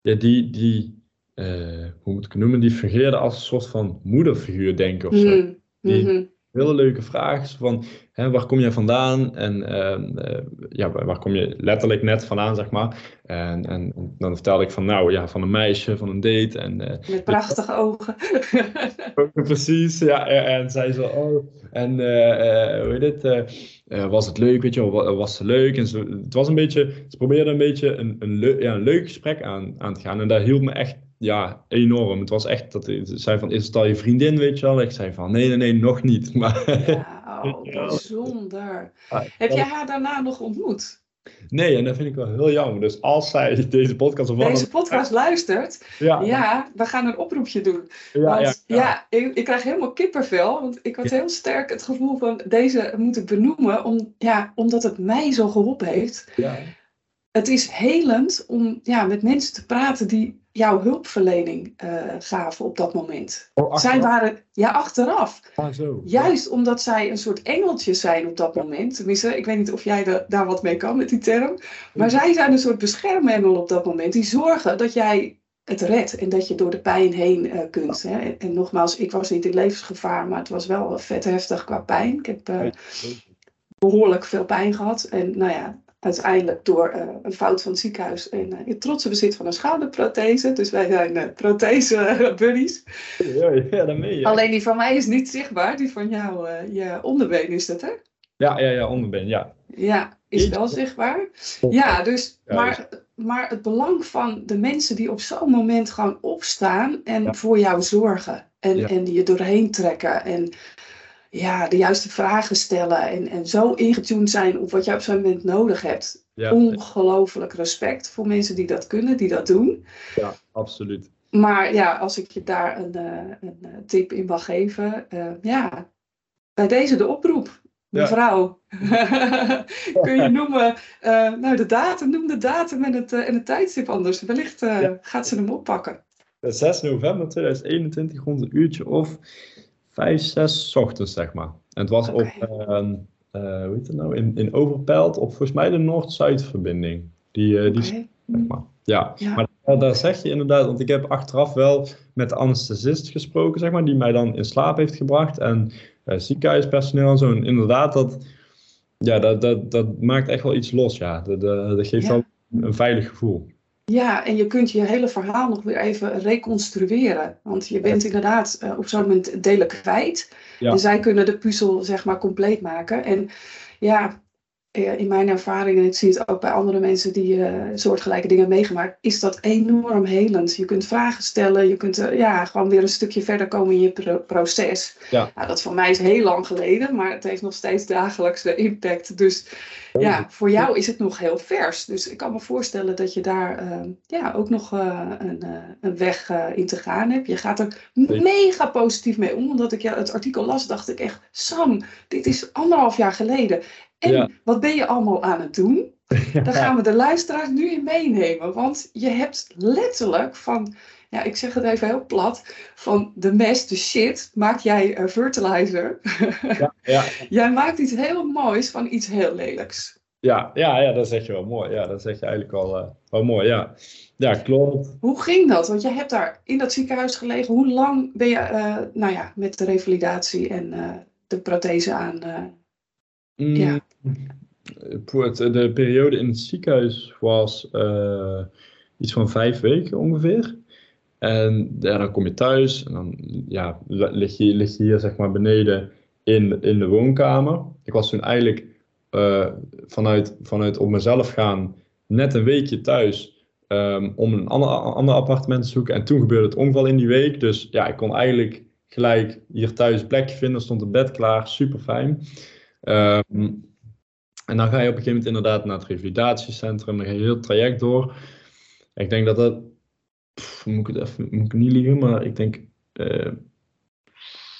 S1: ja, die, die uh, hoe moet ik het noemen, die fungeerde als een soort van moederfiguur, denk ik, of zo. Mm, die, mm hele leuke vraag. Van, hè, waar kom jij vandaan? En uh, ja, waar kom je letterlijk net vandaan, zeg maar. En, en, dan vertelde ik van, nou ja, van een meisje, van een date. En, uh,
S2: Met prachtige *laughs* ogen.
S1: Precies, ja. En zij zo, oh, en uh, hoe heet het? was het leuk, weet je wel, was ze leuk? En ze, het was een beetje, ze probeerde een beetje een, een, leuk, ja, een leuk gesprek aan, aan te gaan. En daar hielp me echt ja, enorm. Het was echt dat ze zei van, is het al je vriendin, weet je wel? Ik zei van, nee, nee, nee, nog niet. *laughs* Maar,
S2: ja, oh, bijzonder. Heb jij haar daarna nog ontmoet?
S1: Nee, en dat vind ik wel heel jammer. Dus als zij deze podcast... Of
S2: deze podcast luistert, ja. ja, we gaan een oproepje doen. Ja, want, ja, ja. ik, ik, krijg helemaal kippervel. Want ik had heel sterk het gevoel van deze moet ik benoemen. Om, ja, omdat het mij zo geholpen heeft.
S1: Ja.
S2: Het is helend om ja, met mensen te praten die jouw hulpverlening uh, gaven op dat moment.
S1: Oh,
S2: zij waren, ja, achteraf.
S1: Ah, zo.
S2: Juist omdat zij een soort engeltjes zijn op dat moment. Tenminste, ik weet niet of jij de, daar wat mee kan met die term. Maar zij zijn een soort beschermengel op dat moment. Die zorgen dat jij het redt en dat je door de pijn heen uh, kunt. Hè? En, en, nogmaals, ik was niet in levensgevaar, maar het was wel vet heftig qua pijn. Ik heb uh, behoorlijk veel pijn gehad. En nou ja, uiteindelijk door uh, een fout van het ziekenhuis in uh, in trotse bezit van een schouderprothese. Dus wij zijn uh, prothese-buddies. *laughs*
S1: Ja, ja, dat meen je.
S2: Alleen die van mij is niet zichtbaar. Die van jou, je onderbeen is dat, hè?
S1: Ja, ja, ja, onderbeen, ja.
S2: Ja, is wel zichtbaar. Ja, dus, maar, maar het belang van de mensen die op zo'n moment gewoon opstaan en voor jou zorgen. En, en die je doorheen trekken. En ja, de juiste vragen stellen en, en zo ingetuned zijn op wat jij op zo'n moment nodig hebt. Ongelooflijk respect voor mensen die dat kunnen, die dat doen.
S1: Ja, absoluut.
S2: Maar ja, als ik je daar een, uh, een uh, tip in mag geven, uh, ja, bij deze de oproep. Mevrouw, ja. *laughs* kun je noemen, nou de datum, noem de datum en het, en het tijdstip anders. Wellicht gaat ze hem oppakken.
S1: 6 november 2021 rond een uurtje of vijf, zes ochtends, zeg maar. En het was op, uh, uh, hoe heet het nou, in, in Overpelt, op volgens mij de Noord-Zuid-verbinding. Die, uh, die zeg maar. Ja, ja. maar daar zeg je inderdaad, want ik heb achteraf wel met de anesthesist gesproken, zeg maar, die mij dan in slaap heeft gebracht. En uh, ziekenhuispersoneel en zo. En inderdaad, dat, ja, dat, dat, dat maakt echt wel iets los, ja. Dat, dat geeft wel een veilig gevoel.
S2: Ja, en je kunt je hele verhaal nog weer even reconstrueren. Want je bent inderdaad uh, op zo'n moment delen kwijt. En zij kunnen de puzzel zeg maar compleet maken. En ja, eh, in mijn ervaring, en ik zie het ook bij andere mensen die uh, soortgelijke dingen meegemaakt, is dat enorm helend. Je kunt vragen stellen, je kunt uh, ja, gewoon weer een stukje verder komen in je proces.
S1: Ja.
S2: Nou, dat voor mij is heel lang geleden, maar het heeft nog steeds dagelijkse impact. Dus ja, voor jou is het nog heel vers. Dus ik kan me voorstellen dat je daar uh, ja, ook nog een, een, weg in te gaan hebt. Je gaat er mega positief mee om. Omdat ik ja, het artikel las, dacht ik echt, Sam, dit is anderhalf jaar geleden. En wat ben je allemaal aan het doen? *laughs* Daar gaan we de luisteraars nu in meenemen. Want je hebt letterlijk van, ja, ik zeg het even heel plat, van de mest, de shit, maak jij een fertilizer.
S1: Ja, ja. *laughs*
S2: jij maakt iets heel moois van iets heel lelijks.
S1: Ja, ja, ja, dat zeg je wel mooi. Ja, dat zeg je eigenlijk al uh, wel mooi, ja. Ja, klopt.
S2: Hoe ging dat? Want jij hebt daar in dat ziekenhuis gelegen. Hoe lang ben je, uh, nou ja, met de revalidatie en uh, de prothese aan
S1: Mm, de periode in het ziekenhuis was uh, iets van vijf weken ongeveer. En dan kom je thuis en dan ja, lig, je, lig je hier zeg maar beneden in, in de woonkamer. Ik was toen eigenlijk uh, vanuit, vanuit op mezelf gaan net een weekje thuis um, om een ander, ander appartement te zoeken. En toen gebeurde het ongeval in die week. Dus ja, ik kon eigenlijk gelijk hier thuis een plekje vinden. stond het bed klaar, super fijn. Um, en dan ga je op een gegeven moment inderdaad naar het revalidatiecentrum. Dan ga je heel het traject door. Ik denk dat dat, moet ik het even, moet ik niet liegen, maar ik denk uh,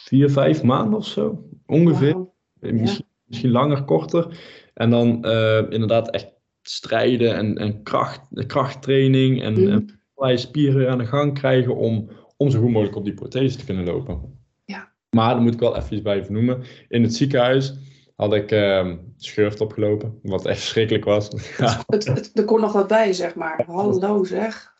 S1: vier, vijf maanden of zo. Ongeveer. Misschien, misschien, langer, korter. En dan uh, inderdaad echt strijden en, en kracht, krachttraining en, mm. en spieren aan de gang krijgen om, om zo goed mogelijk op die prothese te kunnen lopen.
S2: Ja.
S1: Maar dan moet ik wel even bij vernoemen. In het ziekenhuis had ik uh, schurft opgelopen, wat echt verschrikkelijk was. *laughs*
S2: Het, het, er kon nog wat bij, zeg maar. Hallo zeg.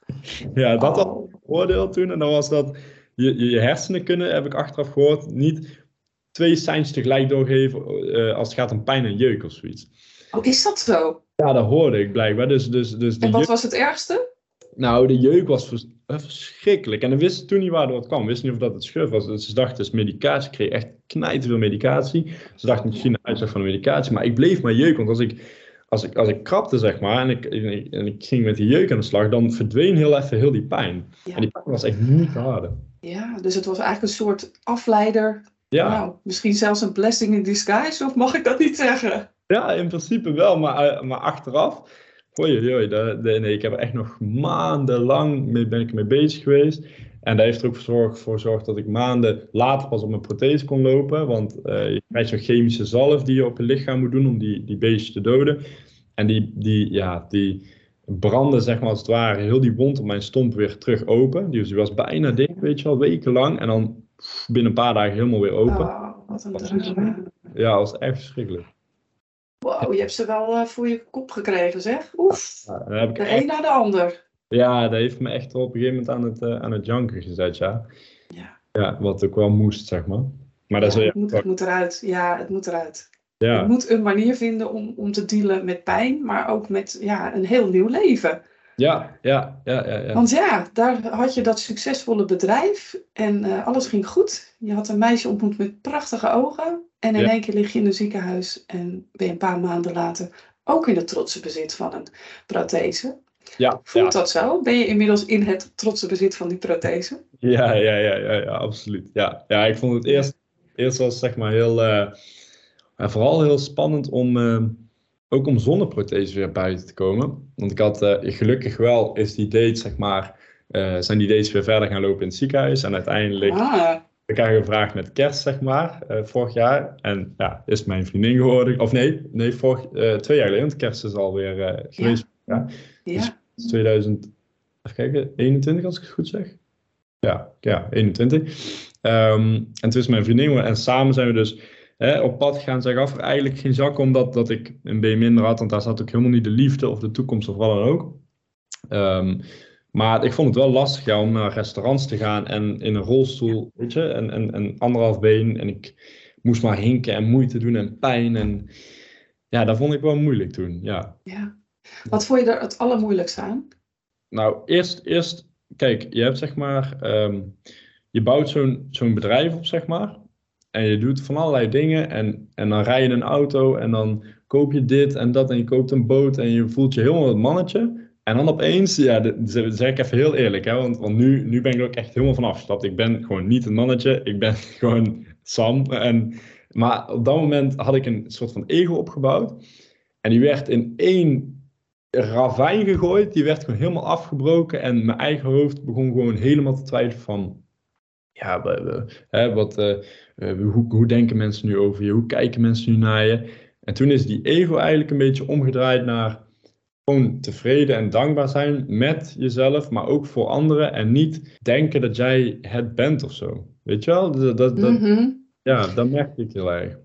S1: Ja, dat oh. had ik voordeel toen. En dan was dat je, je hersenen kunnen, heb ik achteraf gehoord, niet twee signs tegelijk doorgeven uh, als het gaat om pijn en jeuk of zoiets.
S2: Oh, is dat zo?
S1: Ja, dat hoorde ik blijkbaar. Dus, dus, dus
S2: en wat was het ergste?
S1: Nou, de jeuk was eh, verschrikkelijk. En we wisten toen niet waardoor het kwam. We wisten niet of dat het schurf was. Dus ze dachten, is medicatie. Ik kreeg echt knijten veel medicatie. Ze dachten misschien de uitslag van de medicatie. Maar ik bleef maar jeuken. Want als ik, als ik, als ik krapte, zeg maar, en ik, en ik, ging met die jeuk aan de slag, dan verdween heel even heel die pijn. En die pijn was echt niet te.
S2: Ja, dus het was eigenlijk een soort afleider. Ja. Nou, misschien zelfs een blessing in disguise, of mag ik dat niet zeggen?
S1: Ja, in principe wel. Maar, eh, maar achteraf Oei, oei, dat, nee, ik heb er echt nog maandenlang mee, ben ik mee bezig geweest. En dat heeft er ook voor gezorgd dat ik maanden later pas op mijn prothese kon lopen. Want uh, je krijgt zo'n chemische zalf die je op je lichaam moet doen om die, die beestjes te doden. En die, die, ja, die brandde, zeg maar als het ware, heel die wond op mijn stomp weer terug open. Die, die was bijna dicht, weet je wel, wekenlang. En dan binnen een paar dagen helemaal weer open.
S2: Oh, wat een
S1: Ja, dat was echt verschrikkelijk.
S2: Wow, je hebt ze wel uh, voor je kop gekregen, zeg. Oef. Ja, de echt... een na de ander.
S1: Ja, dat heeft me echt op een gegeven moment aan het, uh, aan het janken gezet, ja.
S2: ja.
S1: Ja, wat ook wel moest, zeg maar. Maar dat
S2: ja, het, moet, het moet eruit. Ja, het moet eruit. Ja. Je moet een manier vinden om, om te dealen met pijn, maar ook met ja, een heel nieuw leven.
S1: Ja, ja, ja, ja, ja.
S2: Want ja, daar had je dat succesvolle bedrijf en uh, alles ging goed. Je had een meisje ontmoet met prachtige ogen. En in één keer lig je in een ziekenhuis en ben je een paar maanden later ook in het trotse bezit van een prothese.
S1: Ja,
S2: Voelt dat zo? Ben je inmiddels in het trotse bezit van die prothese?
S1: Ja, ja, ja, ja, ja absoluut. Ja. ja, ik vond het eerst, eerst was zeg maar heel, uh, vooral heel spannend om, uh, ook om zonder prothese weer buiten te komen. Want ik had uh, gelukkig wel, is die date zeg maar, zijn die dates weer verder gaan lopen in het ziekenhuis. En uiteindelijk ah. Ik heb gevraagd met kerst, zeg maar, uh, vorig jaar. En ja, is mijn vriendin geworden. Of nee, nee vorig, uh, twee jaar geleden, want kerst is alweer uh, geweest. Ja. ja. Dus 2000, even kijken, 21 als ik het goed zeg. Ja, ja 21. Um, ehm, en toen is mijn vriendin geworden. En samen zijn we dus hè, op pad gegaan. Zeg af, eigenlijk geen zak, omdat dat ik een beetje minder had. Want daar zat ook helemaal niet de liefde of de toekomst of wat dan ook. Um, maar ik vond het wel lastig ja, om naar restaurants te gaan en in een rolstoel, weet je, en, en, en anderhalf been. En ik moest maar hinken en moeite doen en pijn. En ja, dat vond ik wel moeilijk toen, ja.
S2: ja. Wat vond je er het allermoeilijkste aan?
S1: Nou, eerst, eerst kijk, je hebt zeg maar, ehm, je bouwt zo'n zo'n bedrijf op, zeg maar. En je doet van allerlei dingen en, en dan rij je een auto en dan koop je dit en dat en je koopt een boot en je voelt je helemaal het mannetje. En dan opeens, ja, dat zeg ik even heel eerlijk, hè, want, nu, nu ben ik er ook echt helemaal van afgestapt. Ik ben gewoon niet een mannetje, ik ben *laughs* gewoon Sam. En, maar op dat moment had ik een soort van ego opgebouwd. En die werd in één ravijn gegooid, die werd gewoon helemaal afgebroken. En mijn eigen hoofd begon gewoon helemaal te twijfelen van, ja, hè, wat, uh, hoe, hoe denken mensen nu over je? Hoe kijken mensen nu naar je? En toen is die ego eigenlijk een beetje omgedraaid naar gewoon tevreden en dankbaar zijn met jezelf, maar ook voor anderen. En niet denken dat jij het bent of zo. Weet je wel? Dat, dat,
S2: mhm.
S1: Ja, dat merk ik heel erg.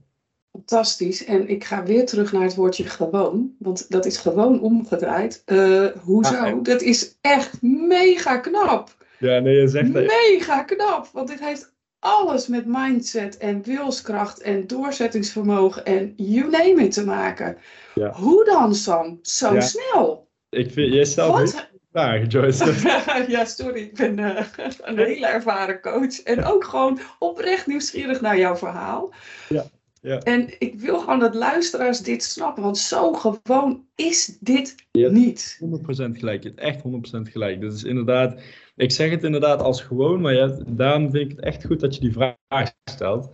S2: Fantastisch. En ik ga weer terug naar het woordje gewoon. Want dat is gewoon omgedraaid. Uh, hoezo? Ah, dat is echt mega knap.
S1: Ja, nee, je zegt
S2: Mega knap. Want dit heeft alles met mindset en wilskracht en doorzettingsvermogen en you name it te maken.
S1: Ja.
S2: Hoe dan, Sam? Zo
S1: Ja.
S2: snel.
S1: Ik vind, jij stelt
S2: Wat?
S1: vragen, Joyce. *laughs*
S2: ja, sorry, ik ben eh, een hele ervaren coach. En ook gewoon oprecht nieuwsgierig naar jouw verhaal.
S1: Ja, ja.
S2: En ik wil gewoon dat luisteraars dit snappen, want zo gewoon is dit
S1: Ja.
S2: niet.
S1: 100% gelijk. Je hebt echt 100% gelijk. Dit is inderdaad, ik zeg het inderdaad als gewoon, maar ja, daarom vind ik het echt goed dat je die vraag stelt.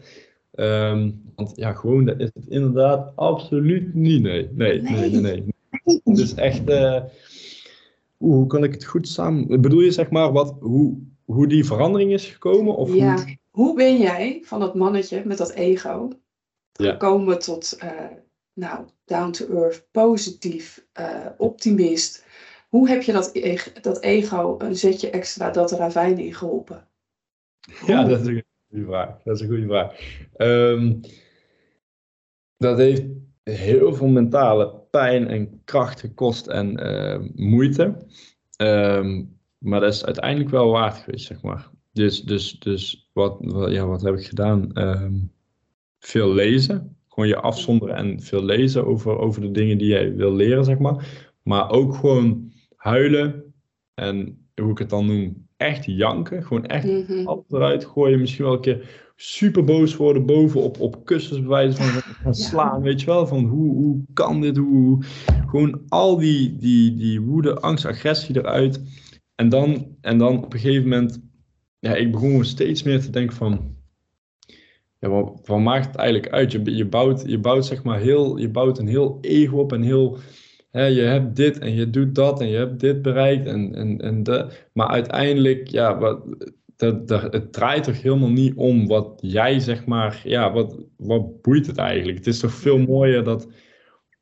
S1: Ehm, want ja, gewoon, dat is het inderdaad absoluut niet. Nee, nee, nee, nee. nee. Het is echt, eh, oeh, hoe kan ik het goed samen... Bedoel je zeg maar wat, hoe, hoe die verandering is gekomen? Of
S2: Ja.
S1: hoe...
S2: Hoe ben jij van dat mannetje met dat ego
S1: Ja.
S2: gekomen tot, eh, nou, down to earth, positief, eh, optimist? Hoe heb je dat, eg- dat ego een zetje extra dat ravijn in geholpen? *laughs*
S1: Ja, dat is een goede vraag. Dat is een goede vraag. Ehm, dat heeft heel veel mentale pijn en kracht gekost en eh, moeite. Ehm, maar dat is uiteindelijk wel waard geweest, zeg maar. Dus, dus, dus wat, wat, ja, wat heb ik gedaan? Ehm, veel lezen. Gewoon je afzonderen en veel lezen over, over de dingen die jij wil leren, zeg maar. Maar ook gewoon huilen en hoe ik het dan noem, echt janken. Gewoon echt
S2: Mhm.
S1: alles eruit gooien. Misschien wel een keer super boos worden boven op, kussens bij wijze van gaan slaan. Weet je wel, van hoe, hoe kan dit? Hoe, gewoon al die, die, die woede, angst, agressie eruit. En dan, en dan op een gegeven moment, ja, ik begon steeds meer te denken van, ja, wat, wat maakt het eigenlijk uit? Je, je, bouwt, je bouwt zeg maar heel, je bouwt een heel ego op en heel, hè, je hebt dit en je doet dat en je hebt dit bereikt en, en, en dat. Maar uiteindelijk, ja, wat, dat, dat, het draait toch helemaal niet om wat jij zeg maar, ja, wat, wat boeit het eigenlijk? Het is toch veel mooier dat,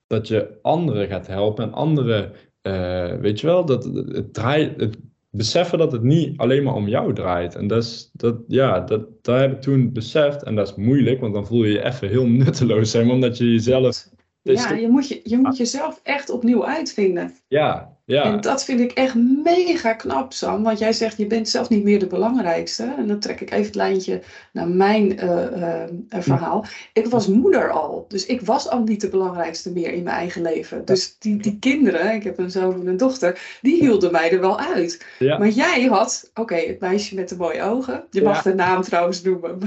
S1: dat je anderen gaat helpen en anderen, eh, weet je wel, dat het, het draait, het beseffen dat het niet alleen maar om jou draait. En dat is, dat, ja, dat, dat heb ik toen beseft en dat is moeilijk, want dan voel je je even heel *laughs* nutteloos zijn, omdat je jezelf,
S2: Ja, je moet, je, je moet jezelf echt opnieuw uitvinden.
S1: ja, ja,
S2: En dat vind ik echt mega knap, Sam. Want jij zegt, je bent zelf niet meer de belangrijkste. En dan trek ik even het lijntje naar mijn eh, eh, verhaal. Ik was moeder al. Dus ik was al niet de belangrijkste meer in mijn eigen leven. Dus die, die kinderen, ik heb een zoon en een dochter, die hielden mij er wel uit.
S1: ja,
S2: Maar jij had, oké, het meisje met de mooie ogen. Je mag
S1: Ja.
S2: de naam trouwens noemen.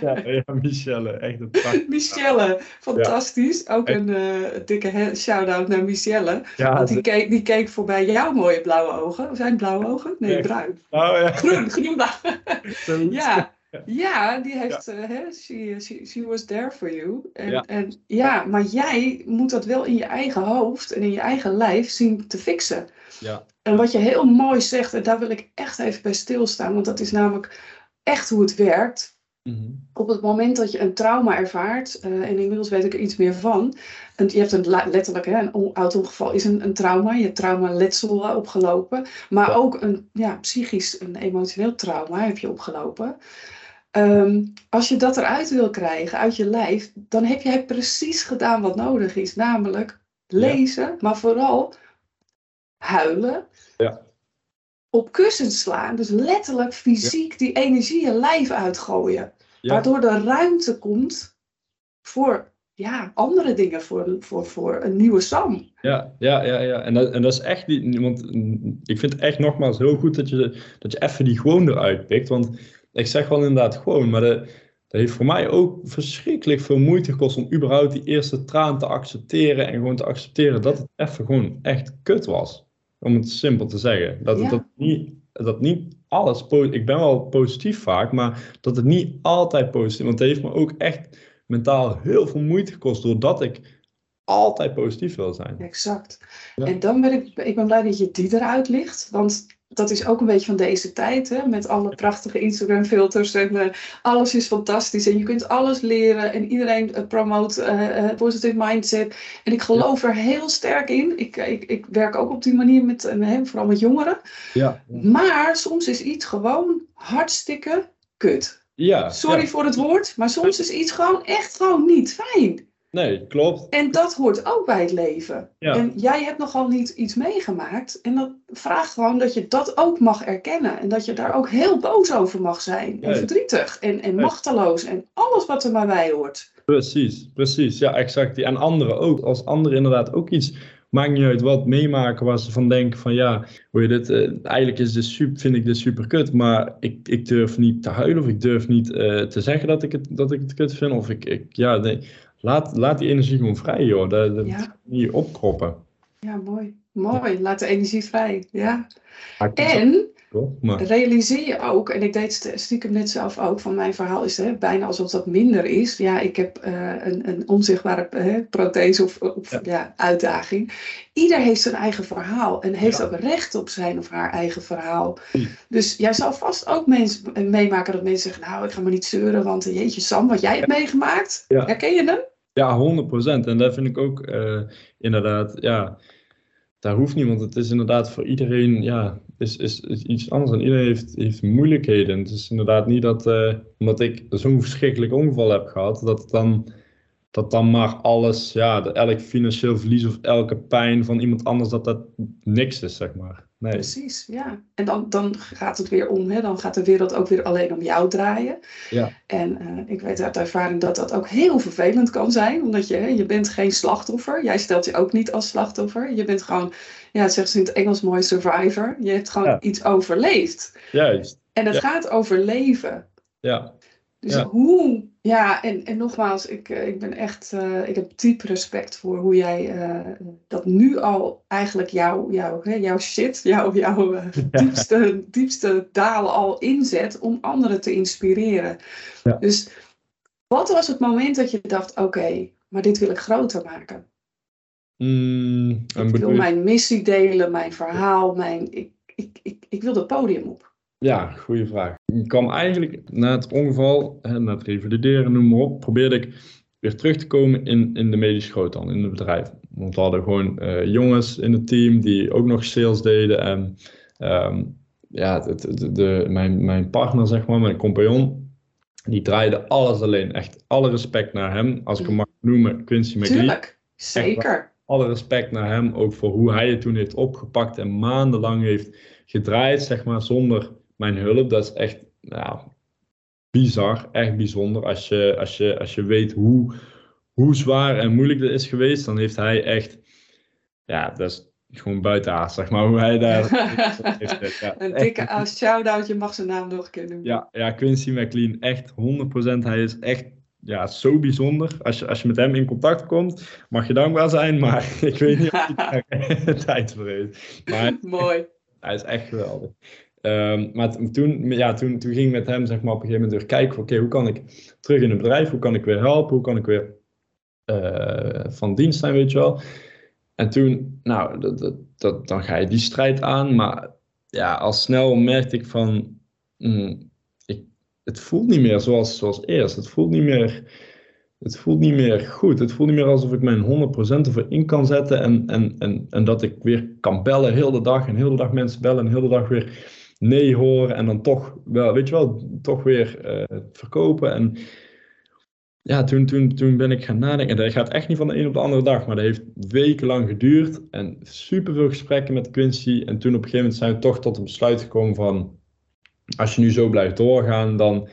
S1: ja, ja, Michelle, echt een prachtig.
S2: Michelle, fantastisch. Ook een eh, dikke shout-out naar Michelle. Want die keek, die keek voorbij jouw mooie blauwe ogen. Zijn het blauwe ogen? Nee, bruin.
S1: oh ja,
S2: Groen, groen. *laughs* Ja, ja die heeft, eh, hè, she, she, she was there for you. En,
S1: Ja.
S2: En, ja, maar jij moet dat wel in je eigen hoofd en in je eigen lijf zien te fixen.
S1: Ja.
S2: En wat je heel mooi zegt, en daar wil ik echt even bij stilstaan, want dat is namelijk echt hoe het werkt. Op het moment dat je een trauma ervaart, eh, en inmiddels weet ik er iets meer van. En je hebt een letterlijk, hè, een on- auto-ongeval is een, een trauma. Je hebt trauma-letsel eh, opgelopen. Maar ook een ja, psychisch, een emotioneel trauma heb je opgelopen. Ehm, als je dat eruit wil krijgen, uit je lijf, dan heb jij precies gedaan wat nodig is. Namelijk lezen, maar vooral huilen.
S1: Ja.
S2: Op kussens slaan, dus letterlijk fysiek die energie je lijf uitgooien.
S1: Ja.
S2: Waardoor er ruimte komt voor ja, andere dingen, voor, voor, voor een nieuwe Sam.
S1: Ja, ja, ja, ja. En dat, en dat is echt niet, want ik vind het echt nogmaals heel goed dat je, dat je even die gewoon eruit pikt. Want ik zeg wel inderdaad gewoon, maar dat, dat heeft voor mij ook verschrikkelijk veel moeite gekost om überhaupt die eerste traan te accepteren en gewoon te accepteren dat het even gewoon echt kut was. Om het simpel te zeggen. Dat,
S2: Ja.
S1: dat, niet, dat niet alles, ik ben wel positief vaak, maar dat het niet altijd positief, want het heeft me ook echt mentaal heel veel moeite gekost doordat ik altijd positief wil zijn.
S2: Exact.
S1: Ja.
S2: En dan ben ik, ik ben blij dat je die eruit ligt. Want dat is ook een beetje van deze tijd. Hè? Met alle prachtige Instagram filters. En eh, alles is fantastisch. En je kunt alles leren. En iedereen eh, promoot eh, positive mindset. En ik geloof er heel sterk in. Ik, ik, ik werk ook op die manier met, eh, vooral met jongeren.
S1: Ja,
S2: Maar soms is iets gewoon hartstikke kut.
S1: ja
S2: Sorry
S1: ja.
S2: voor het woord, maar soms is iets gewoon echt gewoon niet fijn.
S1: Nee, klopt.
S2: En dat hoort ook bij het leven.
S1: Ja.
S2: En jij hebt nogal niet iets meegemaakt. En dat vraagt gewoon dat je dat ook mag erkennen. En dat je daar ook heel boos over mag zijn. En
S1: Nee.
S2: verdrietig. En, en machteloos. En alles wat er maar bij hoort.
S1: Precies, precies. Ja, exact. En anderen ook. Als anderen inderdaad ook iets, maakt niet uit wat, meemaken waar ze van denken van ja, hoe je dit, eh, eigenlijk is dit super, vind ik dit super kut, maar ik, ik durf niet te huilen of ik durf niet eh, te zeggen dat ik het, dat ik het kut vind. Of ik, ik ja, nee, laat, laat die energie gewoon vrij joh. Dat, dat
S2: Ja.
S1: niet opkroppen.
S2: Ja, mooi. Mooi. Laat de energie vrij. Ja. En
S1: maar,
S2: realiseer je ook, en ik deed st- stiekem net zelf ook, van mijn verhaal is hè, bijna alsof dat minder is. Ja, ik heb eh, een, een onzichtbare eh, prothese of, of
S1: Ja.
S2: ja. uitdaging. Ieder heeft zijn eigen verhaal en heeft
S1: Ja.
S2: ook recht op zijn of haar eigen verhaal. Dus jij zal vast ook mensen, meemaken dat mensen zeggen, nou ik ga maar niet zeuren, want eh, jeetje Sam, wat jij hebt meegemaakt,
S1: Ja.
S2: herken je hem?
S1: Ja, 100%. En dat vind ik ook inderdaad, ja, daar hoeft niet, want het is inderdaad voor iedereen, ja, is, is, is iets anders. En iedereen heeft, heeft moeilijkheden. Het is inderdaad niet dat, eh, omdat ik zo'n verschrikkelijk ongeval heb gehad, dat het dan, dat dan maar alles, ja, elk financieel verlies of elke pijn van iemand anders, dat dat niks is, zeg maar. Nee.
S2: Precies, ja. En dan, dan gaat het weer om, hè? dan gaat de wereld ook weer alleen om jou draaien.
S1: Ja.
S2: En eh, ik weet uit ervaring dat dat ook heel vervelend kan zijn, omdat je, hè, je bent geen slachtoffer. Jij stelt je ook niet als slachtoffer. Je bent gewoon, ja, het zeggen ze in het Engels mooi, survivor. Je hebt gewoon
S1: Ja.
S2: iets overleefd.
S1: Juist,
S2: En het
S1: Ja.
S2: gaat over leven.
S1: ja.
S2: Dus
S1: Ja.
S2: hoe, ja, en, en nogmaals, ik, eh, ik ben echt, eh, ik heb diep respect voor hoe jij eh, dat nu al eigenlijk jouw hè, jouw shit, jouw, jouw *laughs*
S1: Ja.
S2: diepste, diepste dalen al inzet om anderen te inspireren.
S1: Ja.
S2: Dus wat was het moment dat je dacht, oké, maar dit wil ik groter maken?
S1: Mm,
S2: Ik wil mijn missie delen, mijn verhaal, mijn, ik, ik, ik, ik wil het podium op.
S1: Ja, goede vraag. Ik kwam eigenlijk na het ongeval, na het revalideren, noem maar op, probeerde ik weer terug te komen in, in de medische groothandel, in het bedrijf. Want we hadden gewoon eh, jongens in het team die ook nog sales deden. En ehm, ja, het, het- de, mijn, mijn partner, zeg maar, mijn compagnon, die draaide alles alleen. Echt alle respect naar hem. Als ik hem mag noemen, Quincy McLean
S2: Tuurlijk, zeker.
S1: alle respect naar hem, ook voor hoe hij het toen heeft opgepakt en maandenlang heeft gedraaid, zeg maar, zonder mijn hulp. Dat is echt, nou, bizar, echt bijzonder. Als je, als je, als je weet hoe, hoe zwaar en moeilijk dat is geweest, dan heeft hij echt, ja, dat is gewoon buitenaard, zeg maar, hoe hij *laughs* daar... heeft, ja,
S2: Een dikke shout-out, je mag zijn naam nog een keer noemen.
S1: ja, ja, Quincy McLean, echt 100%. Hij is echt ja, zo bijzonder. Als je, als je met hem in contact komt, mag je dankbaar zijn, maar *laughs* ik weet niet of hij *laughs* daar tijd voor heeft. Maar
S2: Mooi.
S1: hij is echt geweldig. Ehm, maar toen, ja, toen, toen ging ik met hem zeg maar, op een gegeven moment weer kijken: oké, hoe kan ik terug in het bedrijf? Hoe kan ik weer helpen? Hoe kan ik weer eh, van dienst zijn, weet je wel? En toen, nou, dat, dat, dat, dan ga je die strijd aan. Maar ja, al snel merkte ik van, mm, ik, het voelt niet meer zoals, zoals eerst. Het voelt niet meer, het voelt niet meer goed. Het voelt niet meer alsof ik mijn 100% ervoor in kan zetten. En, en, en, en dat ik weer kan bellen heel de dag. En heel de dag mensen bellen. En heel de dag weer nee horen. En dan toch wel, weet je wel, toch weer eh, verkopen. En ja, toen, toen, toen ben ik gaan nadenken. En dat gaat echt niet van de een op de andere dag, maar dat heeft wekenlang geduurd. En superveel gesprekken met Quincy. En toen op een gegeven moment zijn we toch tot het besluit gekomen van... Als je nu zo blijft doorgaan, dan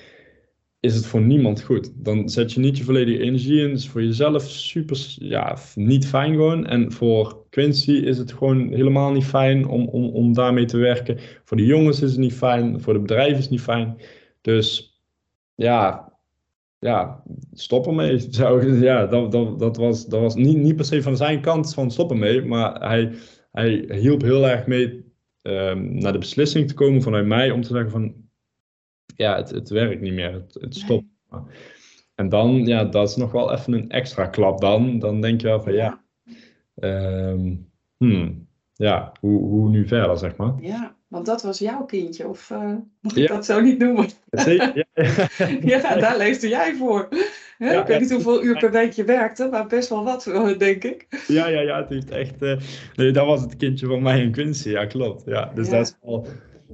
S1: is het voor niemand goed. Dan zet je niet je volledige energie in. Is voor jezelf super, ja, niet fijn gewoon. En voor Quincy is het gewoon helemaal niet fijn om, om, om daarmee te werken. Voor de jongens is het niet fijn. Voor de bedrijven is het niet fijn. Dus ja, ja, stop ermee. *laughs* Zou, ja, dat, dat, dat was, dat was niet, niet per se van zijn kant van stop ermee, maar hij, hij hielp heel erg mee ehm, naar de beslissing te komen vanuit mij om te zeggen van, ja, het, het werkt niet meer, het, het stopt. En dan, ja, dat is nog wel even een extra klap dan. Dan denk je wel van, ja, ehm, hmm, ja hoe, hoe nu verder, zeg maar.
S2: Ja, want dat was jouw kindje, of uh, mag ik
S1: Ja.
S2: dat zo niet noemen?
S1: Zeker, ja. *laughs*
S2: ja, daar leefde jij voor.
S1: Ja,
S2: ik weet niet hoeveel uur per week je werkte, maar best wel wat, eh, denk ik.
S1: Ja, ja, ja, het heeft echt. eh, nee, dat was het kindje van mij en Quincy, ja, klopt. Ja, dus dat is wel.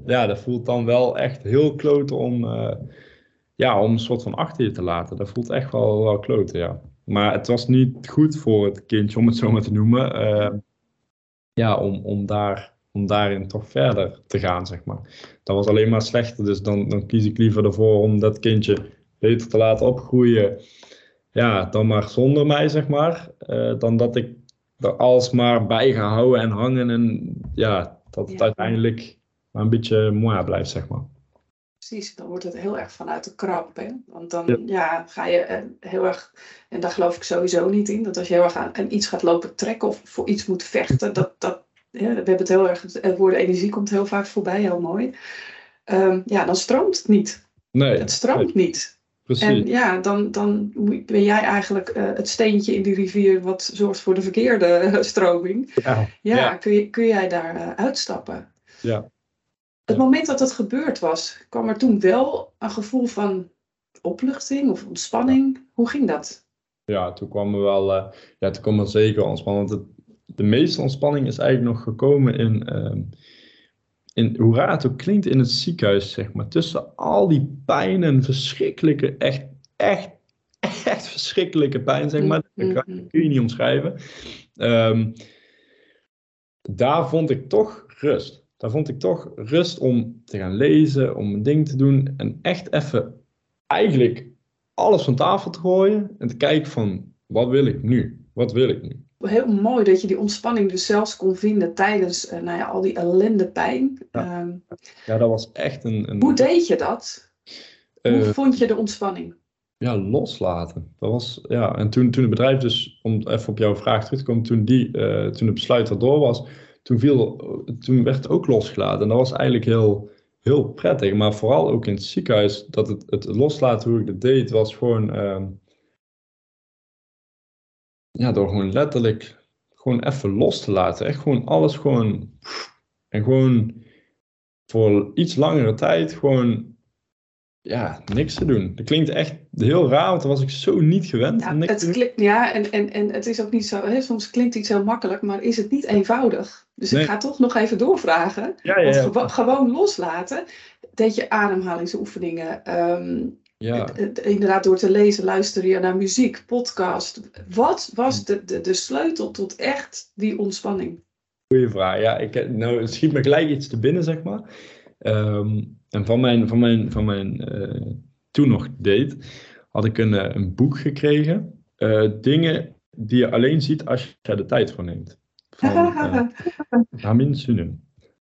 S1: Ja, dat voelt dan wel echt heel kloten om. eh, ja, om een soort van achter je te laten. Dat voelt echt wel, wel kloten, ja. Maar het was niet goed voor het kindje, om het zo maar te noemen. Ehm, ja, om, om, daar, om daarin toch verder te gaan, zeg maar. Dat was alleen maar slechter. Dus dan, dan kies ik liever ervoor om dat kindje beter te laten opgroeien. Ja, dan maar zonder mij, zeg maar. Eh, dan dat ik er alsmaar bij ga houden en hangen. En ja, dat het uiteindelijk maar een beetje mooi blijft, zeg maar.
S2: Precies, dan wordt het heel erg vanuit de krap. Hè? Want dan ja. ga je eh, heel erg, en daar geloof ik sowieso niet in, dat als je heel erg aan, iets gaat lopen trekken of voor iets moet vechten, dat, dat, ja, we hebben het heel erg, het woord energie komt heel vaak voorbij, heel mooi. Um, ja, dan stroomt het niet.
S1: Nee.
S2: Het stroomt niet. Precies. En ja, dan, dan ben jij eigenlijk uh, het steentje in die rivier wat zorgt voor de verkeerde *laughs* stroming. Ja, ja, Kun, je, kun jij daar uh, uitstappen?
S1: Ja.
S2: Het moment dat het gebeurd was, kwam er toen wel een gevoel van opluchting of ontspanning? Hoe ging dat?
S1: Ja, toen kwam er wel, uh, ja, toen kwam er zeker ontspanning. Want het, de meeste ontspanning is eigenlijk nog gekomen in, uh, in, hoe raar het ook klinkt, in het ziekenhuis, zeg maar. Tussen al die pijn en verschrikkelijke, echt, echt, echt verschrikkelijke pijn, zeg maar. Dat kan, mm-hmm. kun je niet omschrijven. Um, daar vond ik toch rust daar vond ik toch rust om te gaan lezen, om een ding te doen en echt even eigenlijk alles van tafel te gooien en te kijken van wat wil ik nu? Wat wil ik nu?
S2: Heel mooi dat je die ontspanning dus zelfs kon vinden tijdens uh, nou ja, al die ellende pijn.
S1: Ja. Ehm, ja, dat was echt een... een...
S2: Hoe deed je dat? Hoe uh, vond je de ontspanning?
S1: Ja, loslaten. Dat was, ja. En toen, toen het bedrijf dus, om even op jouw vraag terug te komen, toen, die, uh, toen het besluit erdoor was, toen, viel, toen werd het ook losgelaten. En dat was eigenlijk heel, heel prettig. Maar vooral ook in het ziekenhuis, dat het, het loslaten hoe ik dat deed, was gewoon... Uh, ja, door gewoon letterlijk gewoon even los te laten. Echt gewoon alles gewoon... En gewoon voor iets langere tijd gewoon ja, niks te doen. Dat klinkt echt heel raar, want dat was ik zo niet gewend.
S2: Ja, het klinkt, ja en, en, en het is ook niet zo, hè, soms klinkt iets heel makkelijk, maar is het niet eenvoudig. Dus ik ga toch nog even doorvragen.
S1: Ja, ja, ja.
S2: Want gewoon loslaten, deed je ademhalingsoefeningen, um, ja. inderdaad door te lezen, luisteren je naar muziek, podcast. Wat was de, de, de sleutel tot echt die ontspanning?
S1: Goeie vraag. Ja, ik, nou, het schiet me gelijk iets te binnen, zeg maar. Um, en van mijn, van mijn, van mijn uh, toen nog date had ik een, eh, een boek gekregen. Uh, dingen die je alleen ziet als je er de tijd voor neemt. Van uh, Ramin Sunen.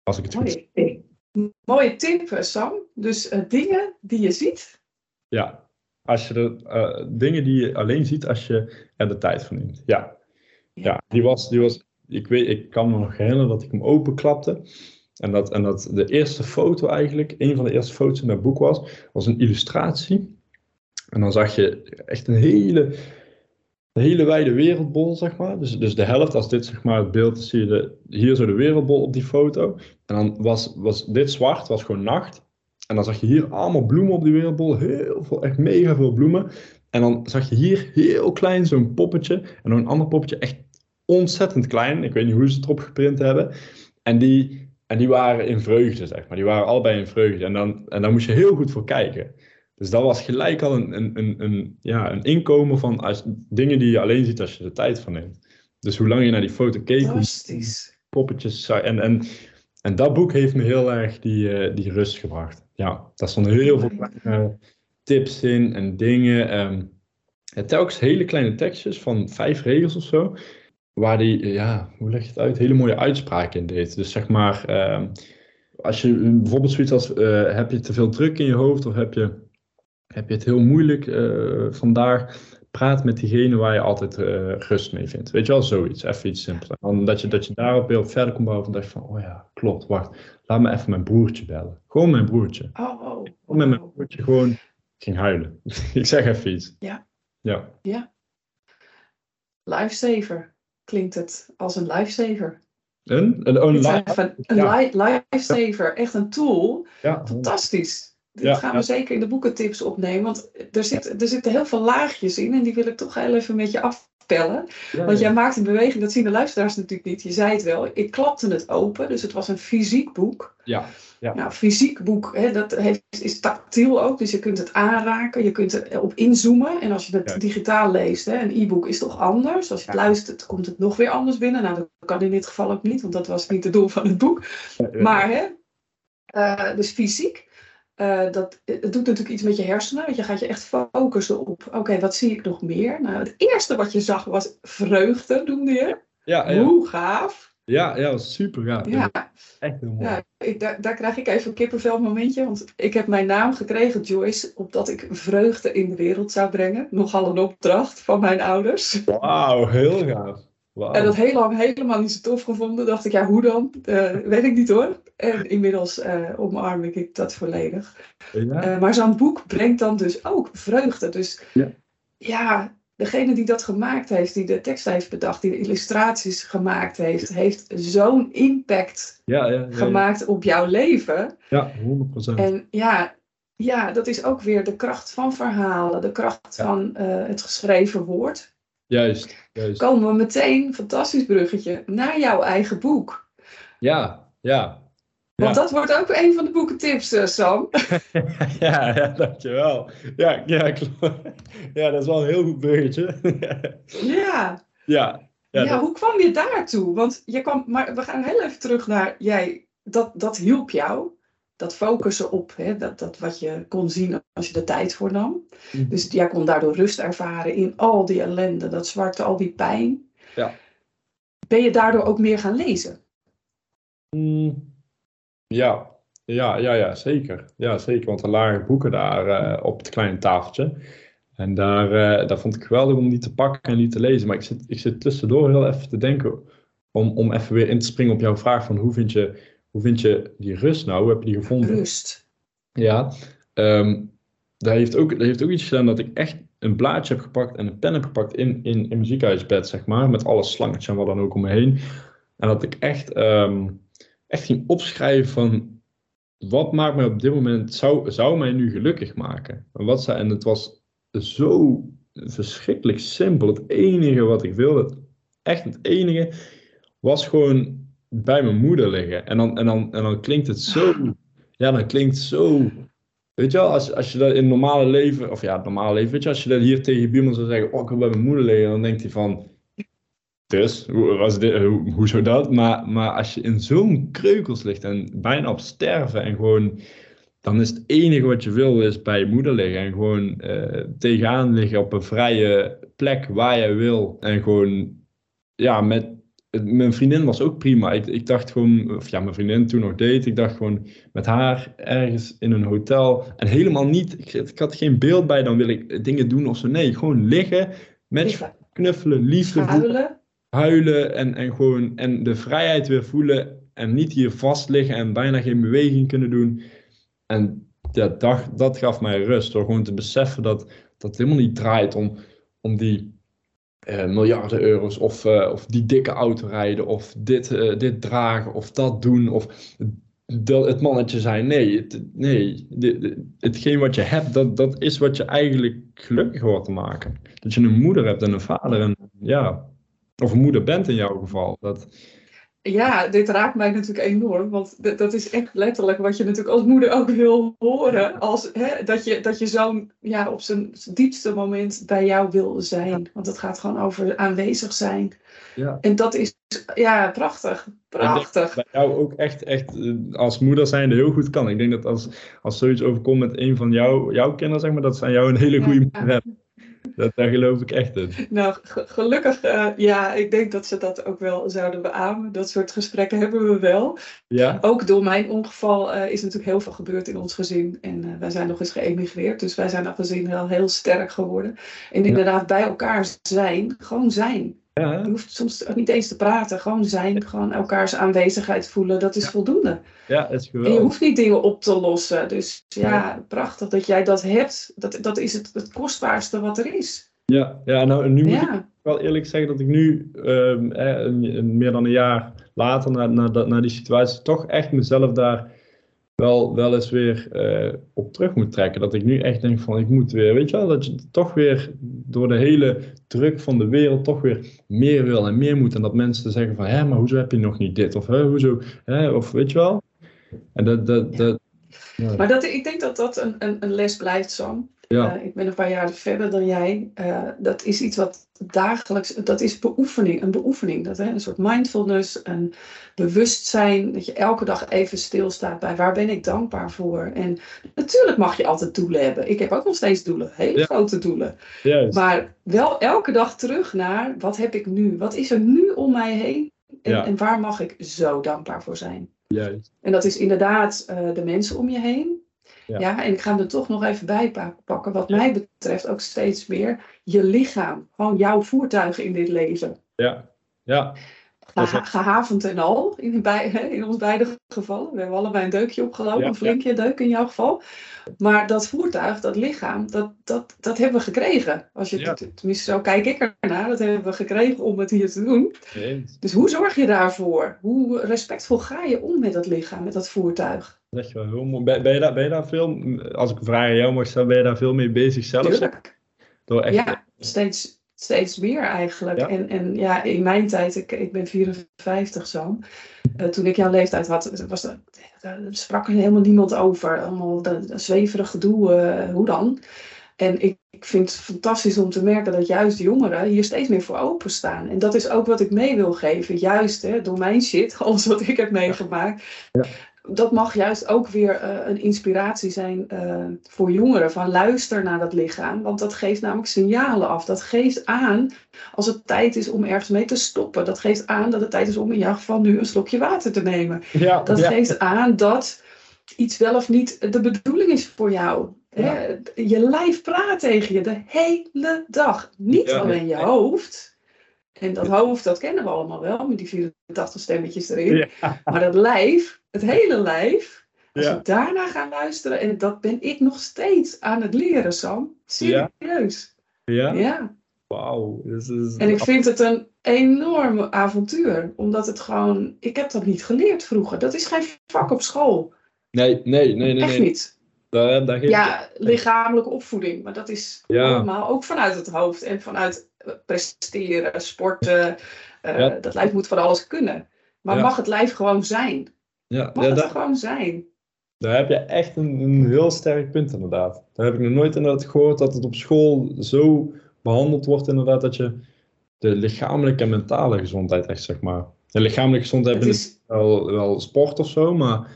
S1: Als ik het goed.
S2: Mooie tip, Sam. Dus dingen die je ziet.
S1: Ja, als je de, dingen die je alleen ziet als je er de tijd voor neemt. Ja, ja die, was, die was. Ik, weet, ik kan me nog herinneren dat ik hem openklapte. En dat, en dat de eerste foto eigenlijk, een van de eerste foto's in dat boek was, was een illustratie. En dan zag je echt een hele, hele wijde wereldbol, zeg maar. Dus, dus de helft, als dit zeg maar het beeld is, zie je de, hier zo de wereldbol op die foto. En dan was, was dit zwart, was gewoon nacht. En dan zag je hier allemaal bloemen op die wereldbol, heel veel, echt mega veel bloemen. En dan zag je hier heel klein zo'n poppetje en dan een ander poppetje echt ontzettend klein. Ik weet niet hoe ze het erop geprint hebben. En die, en die waren in vreugde, zeg maar. Die waren allebei in vreugde. En dan, en dan moest je heel goed voor kijken. Dus dat was gelijk al een, een, een, een, ja, een inkomen van als, dingen die je alleen ziet als je de tijd van neemt. Dus hoe lang je naar die foto keek, poppetjes En, en, en dat boek heeft me heel erg die, uh, die rust gebracht. Ja, daar stonden heel veel kleine tips in en dingen. Um, telkens hele kleine tekstjes van vijf regels of zo waar die, ja, hoe leg je het uit, hele mooie uitspraken in deed. Dus zeg maar, uh, als je bijvoorbeeld zoiets als, uh, heb je te veel druk in je hoofd of heb je, heb je het heel moeilijk uh, vandaag, praat met diegene waar je altijd uh, rust mee vindt. Weet je wel, zoiets, even iets simpeler. Dan dat je, dat je daarop heel verder komt bouwen dat je van, oh ja, klopt, wacht, laat me even mijn broertje bellen. Gewoon mijn broertje.
S2: Oh, oh,
S1: met mijn broertje gewoon, ging huilen. *laughs* ik zeg even iets.
S2: Ja.
S1: Ja.
S2: Ja. Lifesaver klinkt het als een lifesaver.
S1: Een? Een, een,
S2: een lifesaver, echt een tool. Ja. Fantastisch. Dit gaan we zeker in de boekentips opnemen, want er, zit, er zitten heel veel laagjes in en die wil ik toch heel even met je afpellen. Want jij maakt een beweging, dat zien de luisteraars natuurlijk niet. Je zei het wel, ik klapte het open, dus het was een fysiek boek.
S1: Ja. Ja.
S2: Nou, fysiek boek, hè, dat heeft, is tactiel ook, dus je kunt het aanraken, je kunt erop inzoomen. En als je het digitaal leest, hè, een e-book is toch anders. Als je het luistert, komt het nog weer anders binnen. Nou, dat kan in dit geval ook niet, want dat was niet het doel van het boek. Maar, hè, uh, dus fysiek. Uh, dat, het doet natuurlijk iets met je hersenen. Want je gaat je echt focussen op, oké, wat zie ik nog meer? Nou, het eerste wat je zag was vreugde, noemde je.
S1: Ja, ja.
S2: Hoe gaaf.
S1: Ja, ja, super gaaf. Ja. Echt heel mooi. Ja,
S2: ik, daar, daar krijg ik even een kippenvel momentje. Want ik heb mijn naam gekregen, Joyce, opdat ik vreugde in de wereld zou brengen. Nogal een opdracht van mijn ouders.
S1: Wauw, heel gaaf. Wow.
S2: En dat heel lang helemaal niet zo tof gevonden. Dacht ik, ja, hoe dan? Uh, weet ik niet hoor. En inmiddels uh, omarm ik dat volledig. Ja. Uh, maar zo'n boek brengt dan dus ook vreugde. Dus ja, ja degene die dat gemaakt heeft, die de tekst heeft bedacht, die de illustraties gemaakt heeft, heeft zo'n impact
S1: ja, ja,
S2: gemaakt op jouw leven.
S1: Ja, 100%.
S2: En ja, ja, dat is ook weer de kracht van verhalen, de kracht van het geschreven woord.
S1: Juist, juist.
S2: Komen we meteen, fantastisch bruggetje, naar jouw eigen boek.
S1: Ja, ja.
S2: Want dat wordt ook een van de boekentips, uh, Sam. *laughs*
S1: ja, ja, dankjewel. Ja, ja, ja, dat is wel een heel goed bruggetje. *laughs*
S2: ja.
S1: Ja.
S2: Ja, ja hoe kwam je daartoe? Want je kwam, maar we gaan heel even terug naar jij. Dat, dat hielp jou. Dat focussen op hè, dat, dat wat je kon zien als je de tijd voor nam. Mhm. Dus jij kon daardoor rust ervaren in al die ellende, dat zwarte, al die pijn.
S1: Ja.
S2: Ben je daardoor ook meer gaan lezen?
S1: Mm. Ja, ja, ja, ja, zeker. Ja, zeker. Want er lagen boeken daar uh, op het kleine tafeltje. En daar, uh, daar vond ik geweldig om die te pakken en die te lezen. Maar ik zit, ik zit tussendoor heel even te denken om, om even weer in te springen op jouw vraag van hoe vind je, hoe vind je die rust nou? Hoe heb je die gevonden?
S2: Rust.
S1: Ja, um, daar, heeft ook, daar heeft ook iets gedaan dat ik echt een blaadje heb gepakt en een pen heb gepakt in, in, in mijn ziekenhuisbed, zeg maar. Met alle slangetjes en wat dan ook om me heen. En dat ik echt... Um, echt ging opschrijven van wat maakt mij op dit moment, zou, zou mij nu gelukkig maken? En, wat zou, en het was zo verschrikkelijk simpel. Het enige wat ik wilde, echt het enige, was gewoon bij mijn moeder liggen. En dan, en dan, en dan klinkt het zo, ja, dan klinkt zo Weet je wel, als, als je dat in normale leven, of ja, het normale leven, weet je, als je dat hier tegen je zou zeggen, oh, ik wil bij mijn moeder liggen, dan denkt hij van, dus, hoe, hoe, hoe zou dat? Maar, maar als je in zo'n kreukels ligt en bijna op sterven en gewoon, dan is het enige wat je wil is bij je moeder liggen en gewoon uh, tegenaan liggen op een vrije plek waar je wil. En gewoon, ja, met, mijn vriendin was ook prima. Ik, ik dacht gewoon, of ja, mijn vriendin toen nog deed, ik dacht gewoon met haar ergens in een hotel en helemaal niet, ik, ik had geen beeld bij, dan wil ik dingen doen of zo. Nee, gewoon liggen, met knuffelen, liefde.
S2: Huilen
S1: huilen en, en gewoon en de vrijheid weer voelen en niet hier vast liggen en bijna geen beweging kunnen doen. En ja, dat, dat gaf mij rust door gewoon te beseffen dat, dat het helemaal niet draait om, om die uh, miljarden euro's of, uh, of die dikke auto rijden of dit, uh, dit dragen of dat doen of dat, het mannetje zijn. Nee, nee hetgeen wat je hebt, dat, dat is wat je eigenlijk gelukkig hoort te maken. Dat je een moeder hebt en een vader en ja, of een moeder bent in jouw geval. Dat...
S2: Ja, dit raakt mij natuurlijk enorm. Want dat is echt letterlijk wat je natuurlijk als moeder ook wil horen. Als, hè, dat je, dat je zo'n ja, op zijn diepste moment bij jou wil zijn. Want het gaat gewoon over aanwezig zijn.
S1: Ja.
S2: En dat is ja, prachtig. Prachtig.
S1: bij jou ook echt, echt eh, als moeder zijnde heel goed kan. Ik denk dat als, als zoiets overkomt met een van jou, jouw kinderen, zeg maar, dat zijn jou een hele goede ja, moeder hebben. Dat, daar geloof ik echt in.
S2: Nou, gelukkig, uh, ja, ik denk dat ze dat ook wel zouden beamen. Dat soort gesprekken hebben we wel.
S1: Ja.
S2: Ook door mijn ongeval uh, is natuurlijk heel veel gebeurd in ons gezin. En uh, wij zijn nog eens geëmigreerd. Dus wij zijn als gezin wel heel sterk geworden. En inderdaad, bij elkaar zijn, gewoon zijn.
S1: Ja.
S2: Je hoeft soms ook niet eens te praten. Gewoon zijn, gewoon elkaars aanwezigheid voelen. Dat is voldoende.
S1: Ja, dat is geweldig.
S2: En je hoeft niet dingen op te lossen. Dus ja, prachtig dat jij dat hebt. Dat, dat is het, het kostbaarste wat er is.
S1: Ja, ja nou nu moet ik wel eerlijk zeggen dat ik nu, um, eh, meer dan een jaar later, na, na, na die situatie, toch echt mezelf daar wel, wel eens weer eh, op terug moet trekken. Dat ik nu echt denk van, ik moet weer, weet je wel, dat je toch weer door de hele druk van de wereld toch weer meer wil en meer moet. En dat mensen zeggen van, hé, maar hoezo heb je nog niet dit? Of hè, hoezo, hè, of weet je wel. En dat, dat, dat,
S2: ja. Maar dat, ik denk dat dat een, een, een les blijft, Sam. Ja. Uh, ik ben een paar jaar verder dan jij. Uh, dat is iets wat dagelijks, dat is beoefening, een beoefening. Dat, hè, een soort mindfulness, een bewustzijn. Dat je elke dag even stilstaat bij waar ben ik dankbaar voor. En natuurlijk mag je altijd doelen hebben. Ik heb ook nog steeds doelen, hele grote doelen. Juist. Maar wel elke dag terug naar wat heb ik nu? Wat is er nu om mij heen? En, ja. en waar mag ik zo dankbaar voor zijn?
S1: Juist.
S2: En dat is inderdaad uh, de mensen om je heen. Ja. ja. en ik ga er toch nog even bij pakken. Wat mij betreft ook steeds meer je lichaam. Gewoon jouw voertuigen in dit leven.
S1: Ja, ja.
S2: Ge gehavend en al, in, bij, in ons beide gevallen. We hebben allebei een deukje opgelopen, een flinkje deuk in jouw geval. Maar dat voertuig, dat lichaam, dat, dat, dat hebben we gekregen. Als je, Tenminste, zo kijk ik ernaar. Dat hebben we gekregen om het hier te doen. Dus hoe zorg je daarvoor? Hoe respectvol ga je om met dat lichaam, met dat voertuig?
S1: Dat is wel heel mooi. Ben, ben, je daar, ben je daar veel, als ik een vraag aan jou mag stellen, ben je daar veel mee bezig zelf?
S2: Tuurlijk. Door echt... Ja, steeds steeds meer eigenlijk. En, en ja, in mijn tijd, ik, ik ben 54 zo. Uh, toen ik jouw leeftijd had, was er, daar sprak er helemaal niemand over. Allemaal dat, dat zweverig gedoe, uh, hoe dan? En ik, ik vind het fantastisch om te merken dat juist jongeren hier steeds meer voor openstaan. En dat is ook wat ik mee wil geven. Juist hè, door mijn shit, *laughs* alles wat ik heb meegemaakt. Ja dat mag juist ook weer uh, een inspiratie zijn uh, voor jongeren. Van luister naar dat lichaam, want dat geeft namelijk signalen af. Dat geeft aan als het tijd is om ergens mee te stoppen. Dat geeft aan dat het tijd is om in jouw geval nu een slokje water te nemen. Ja, dat ja. geeft aan dat iets wel of niet de bedoeling is voor jou. Ja. Je lijf praat tegen je de hele dag. Niet alleen je hoofd. En dat hoofd, dat kennen we allemaal wel, met die 84 stemmetjes erin. Maar dat lijf, het hele lijf, als ja. we daarna gaan luisteren, en dat ben ik nog steeds aan het leren, Sam. Serieus.
S1: Ja?
S2: Ja.
S1: Wauw.
S2: En ik vind het een enorm avontuur, omdat het gewoon, ik heb dat niet geleerd vroeger. Dat is geen vak op school.
S1: Nee, nee, nee, nee.
S2: Echt
S1: nee.
S2: niet.
S1: Daar, daar
S2: ja, lichamelijke opvoeding, maar dat is ja. allemaal ook vanuit het hoofd en vanuit presteren, sporten. Uh, ja. Dat lijf moet van alles kunnen. Maar ja. mag het lijf gewoon zijn?
S1: Ja.
S2: Mag het gewoon zijn?
S1: Daar heb je echt een, een, heel sterk punt inderdaad. Daar heb ik nog nooit inderdaad gehoord dat het op school zo behandeld wordt inderdaad dat je de lichamelijke en mentale gezondheid echt zeg maar. De lichamelijke gezondheid hebben is... wel, wel sport of zo, maar...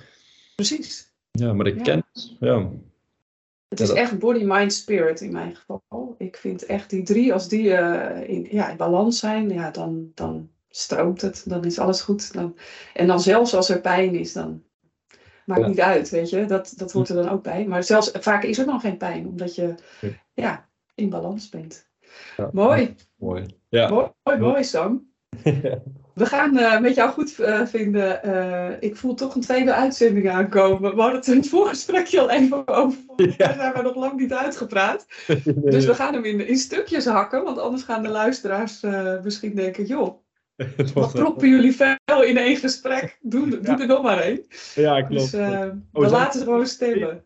S2: Precies.
S1: Ja, maar de kennis, ja.
S2: Het is echt body, mind, spirit in mijn geval. Ik vind echt die drie, als die uh, in, ja, in balans zijn, ja, dan, dan stroomt het. Dan is alles goed. Dan, en dan zelfs als er pijn is, dan maakt ja. niet uit, weet je. Dat, dat hoort er dan ook bij. Maar zelfs vaak is er dan geen pijn, omdat je ja, in balans bent.
S1: Ja.
S2: Mooi.
S1: Mooi. Ja.
S2: Mooi, mooi, mooi Sam. *laughs* We gaan uh, met jou goed uh, vinden. Uh, ik voel toch een tweede uitzending aankomen. We hadden het in het voorgesprekje al even over. *laughs* Ja. Daar zijn we nog lang niet uitgepraat. Nee, *laughs* dus we gaan hem in, in, stukjes hakken. Want anders gaan de luisteraars misschien denken... joh, *laughs* wat proppen jullie veel in één gesprek? Doe, ja. doe er nog maar één.
S1: Ja, klopt.
S2: Dus oh, we laten gewoon stemmen.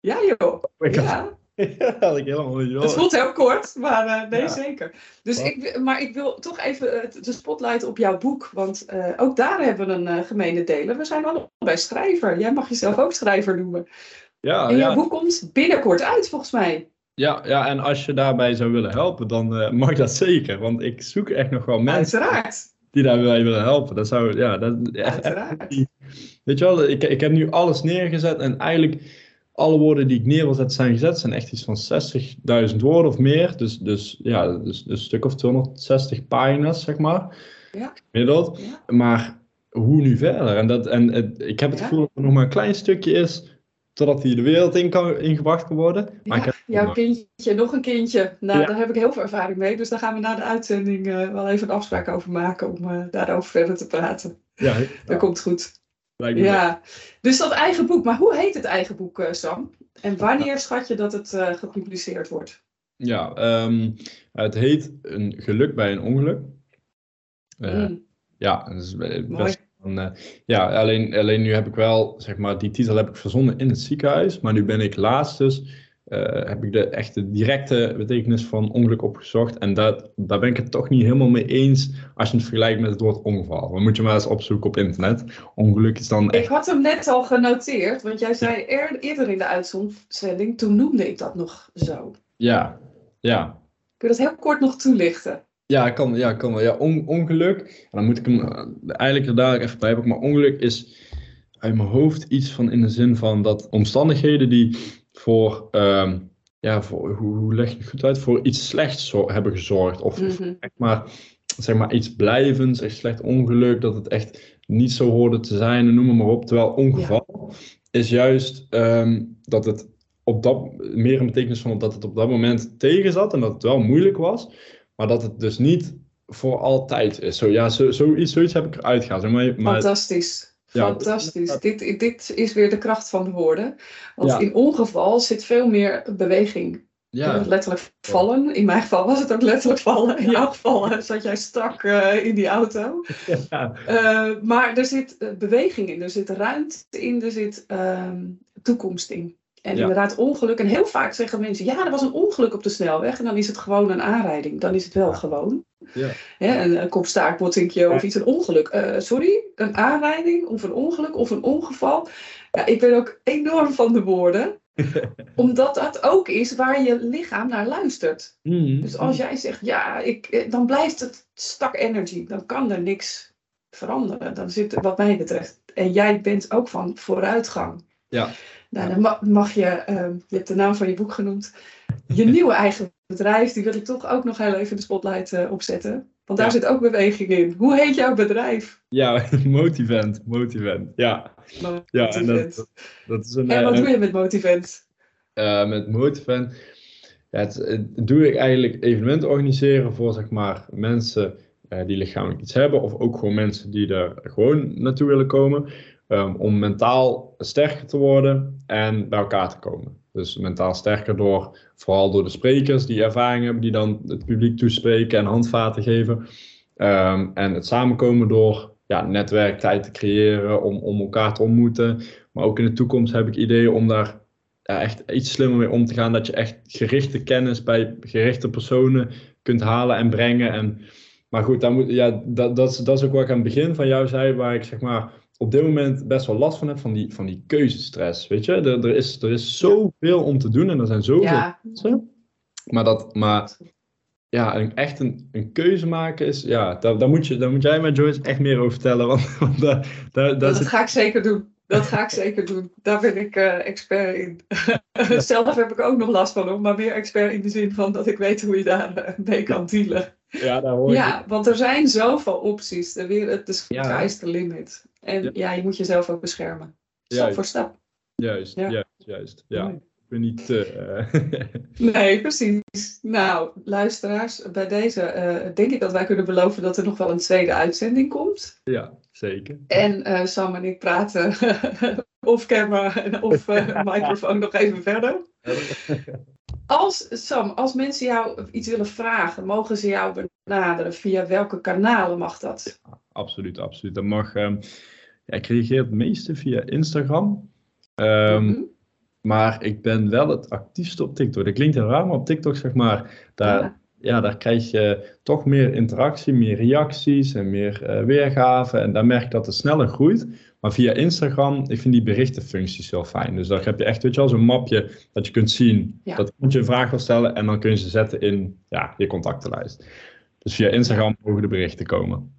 S2: Ja joh.
S1: Oh
S2: ja. *laughs*
S1: Ja, dat ik helemaal niet
S2: Het voelt heel kort, maar uh, nee, ja. zeker. Dus ik, maar ik wil toch even de spotlight op jouw boek. Want uh, ook daar hebben we een uh, gemene delen. We zijn allebei schrijver. Jij mag jezelf ook schrijver noemen.
S1: Ja,
S2: en jouw
S1: ja.
S2: boek komt binnenkort uit, volgens mij.
S1: Ja, ja, en als je daarbij zou willen helpen, dan mag dat zeker. Want ik zoek echt nog wel mensen
S2: Uiteraard.
S1: die daarbij willen helpen. Dat zou, ja, dat,
S2: Uiteraard.
S1: Weet je wel, ik, ik heb nu alles neergezet en eigenlijk alle woorden die ik neer wil zetten zijn gezet. zijn echt iets van 60.000 woorden of meer. Dus, dus ja, dus, een stuk of 260 pagina's, zeg maar.
S2: Ja.
S1: Gemiddeld.
S2: Ja.
S1: Maar hoe nu verder? En, dat, en het, ik heb het
S2: Ja.
S1: gevoel dat er nog maar een klein stukje is totdat hij de wereld in kan, ingebracht kan worden. Maar
S2: Ja, jouw kindje, nog een kindje. Nou,
S1: Ja.
S2: daar heb ik heel veel ervaring mee. Dus daar gaan we na de uitzending eh, wel even een afspraak over maken om eh, daarover verder te praten.
S1: ja, *laughs*
S2: Dat
S1: ja,
S2: komt goed.
S1: lijkt me
S2: Ja, dus dat eigen boek. Maar hoe heet het eigen boek, eh, Sam? En wanneer schat je dat het gepubliceerd wordt?
S1: Ja, ehm, het heet Een geluk bij een ongeluk.
S2: Mm,
S1: Ja, dat is best
S2: mooi.
S1: Dan, eh, ja, alleen, alleen nu heb ik wel, zeg maar, die titel heb ik verzonnen in het ziekenhuis. Maar nu ben ik laatst dus, eh, heb ik de echte directe betekenis van ongeluk opgezocht. En dat, daar ben ik het toch niet helemaal mee eens als je het vergelijkt met het woord ongeval. Dan moet je maar eens opzoeken op internet. Ongeluk is dan echt...
S2: Ik had hem net al genoteerd, want jij zei eerder in de uitzending, toen noemde ik dat nog zo.
S1: Ja, ja.
S2: Kun je dat heel kort nog toelichten?
S1: Ja, kan, ja, kan wel. Ja, on, ongeluk. En dan moet ik hem uh, eigenlijk er dadelijk even bij pakken. Maar ongeluk is uit mijn hoofd iets van in de zin van dat omstandigheden die voor, um, ja, voor hoe, hoe, leg je het goed uit? Voor iets slechts hebben gezorgd. Of, mm -hmm. echt maar, zeg maar iets blijvends, echt slecht ongeluk, dat het echt niet zo hoorde te zijn, noem maar op. Terwijl ongeval ja. is juist um, dat het op dat, meer een betekenis van dat het op dat moment tegen zat en dat het wel moeilijk was. Maar dat het dus niet voor altijd is. Zo, ja, zo, zoiets, zoiets heb ik eruit gehaald. Maar, maar,
S2: Fantastisch. Ja, Fantastisch. Dit, dit is weer de kracht van de woorden. Want ja. in ongeval zit veel meer beweging. Ja. Letterlijk vallen. In mijn geval was het ook letterlijk vallen. In jouw geval zat jij strak uh, in die auto. *laughs* Ja. Uh, maar er zit uh, beweging in. Er zit ruimte in. Er zit toekomst in. En ja. inderdaad, ongeluk. En heel vaak zeggen mensen: ja, er was een ongeluk op de snelweg. En dan is het gewoon een aanrijding. Dan is het wel gewoon. Ja. Hè, een, een kopstaartbotsingje of iets, een ongeluk. Uh, sorry, een aanrijding of een ongeluk of een ongeval. Ja, ik ben ook enorm van de woorden. *laughs* omdat dat ook is waar je lichaam naar luistert. Mm. Dus als jij zegt: ja, ik, dan blijft het stak energy. Dan kan er niks veranderen. Dan zit wat mij betreft. En jij bent ook van vooruitgang.
S1: Ja.
S2: Nou, dan mag je, uh, je hebt de naam van je boek genoemd, je nieuwe eigen bedrijf, die wil ik toch ook nog heel even in de spotlight uh, opzetten. Want daar ja. zit ook beweging in. Hoe heet jouw bedrijf?
S1: Ja, *laughs* Motivent. Motivent, ja.
S2: Motivent.
S1: Ja, en, dat, dat is een,
S2: en wat uh, doe je met Motivent?
S1: Uh, met Motivent ja, het, het, doe ik eigenlijk evenementen organiseren voor zeg maar, mensen die lichamelijk iets hebben. Of ook gewoon mensen die er gewoon naartoe willen komen. Um, om mentaal sterker te worden en bij elkaar te komen. Dus mentaal sterker door, vooral door de sprekers die ervaring hebben, die dan het publiek toespreken en handvaten geven. Um, en het samenkomen door ja, netwerktijd te creëren, om, om elkaar te ontmoeten. Maar ook in de toekomst heb ik ideeën om daar ja, echt iets slimmer mee om te gaan. Dat je echt gerichte kennis bij gerichte personen kunt halen en brengen. En, maar goed, moet, ja, dat, dat, is, dat is ook wat ik aan het begin van jou zei, waar ik zeg maar op dit moment best wel last van heb van die, van die keuzestress. Weet je, er, er, is, er is zoveel om te doen en er zijn zoveel
S2: ja.
S1: mensen. Maar, dat, maar ja, een, echt een, een keuze maken is, ja, daar, daar, moet je, daar moet jij met Joyce echt meer over vertellen. Want, want daar, daar, daar
S2: dat
S1: zit...
S2: ga ik zeker doen. Dat ga ik zeker doen. Daar ben ik uh, expert in. *laughs* Zelf heb ik ook nog last van, maar meer expert in de zin van dat ik weet hoe je daar mee kan dealen. *laughs*
S1: Ja, daar hoor
S2: ja je. want er zijn zoveel opties. De wereld, de sky ja. is the limit. En ja. ja. je moet jezelf ook beschermen. Stap voor stap.
S1: Juist, ja. juist, juist. Ja.
S2: Nee.
S1: Ik ben niet. Uh... *laughs*
S2: nee, precies. Nou, luisteraars, bij deze uh, denk ik dat wij kunnen beloven dat er nog wel een tweede uitzending komt.
S1: Ja, zeker.
S2: En uh, Sam en ik praten *laughs* of camera of microfoon nog even verder. Als, Sam, als mensen jou iets willen vragen, mogen ze jou benaderen? Via welke kanalen mag dat?
S1: Ja, absoluut, absoluut. Dat mag. Um, ja, ik reageer het meeste via Instagram. Um, mm -hmm. Maar ik ben wel het actiefste op TikTok. Dat klinkt heel raar, maar op TikTok, zeg maar, daar, ja. ja daar krijg je toch meer interactie, meer reacties en meer uh, weergaven. En daar merk ik dat het sneller groeit. Maar via Instagram, ik vind die berichtenfuncties heel fijn. Dus daar heb je echt, weet je wel, zo'n mapje dat je kunt zien. Ja. Dat je een vraag wil stellen en dan kun je ze zetten in ja, je contactenlijst. Dus via Instagram mogen de berichten komen.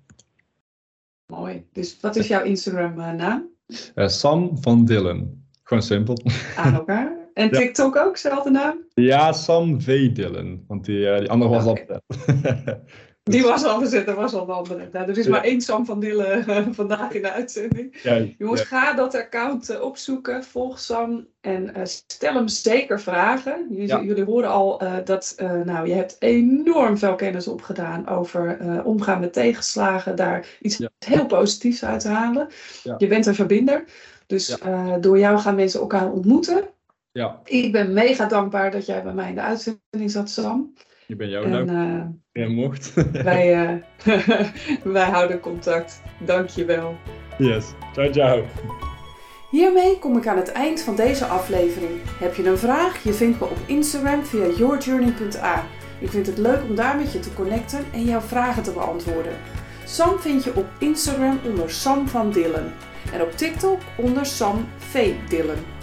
S2: Mooi. Dus wat is jouw Instagram uh, naam?
S1: Uh, Sam van Dillen. Gewoon simpel.
S2: Aan elkaar. En *laughs* TikTok ja. ook, zelfde naam?
S1: Ja, Sam V. Dillen. Want die, uh, die andere was
S2: okay.
S1: al *laughs*
S2: Die was al gezet, er was al de andere. Nou, er is ja. maar één Sam van Dillen uh, vandaag in de uitzending.
S1: Ja,
S2: Jongens, ja. ga dat account uh, opzoeken, volg Sam en uh, stel hem zeker vragen. Jullie, jullie horen al dat nou, je hebt enorm veel kennis opgedaan over omgaan met tegenslagen, daar iets heel positiefs uit te halen. Je bent een verbinder, dus door jou gaan mensen elkaar ontmoeten.
S1: Ja.
S2: Ik ben mega dankbaar dat jij bij mij in de uitzending zat, Sam.
S1: Ik ben jou dank. Uh, mocht. *laughs*
S2: wij, uh, *laughs* wij houden contact. Dank je wel.
S1: Yes. Ciao, ciao.
S2: Hiermee kom ik aan het eind van deze aflevering. Heb je een vraag? Je vindt me op Instagram via yourjourney.a. Ik vind het leuk om daar met je te connecten en jouw vragen te beantwoorden. Sam vind je op Instagram onder Sam van Dillen en op TikTok onder Sam V. Dillen.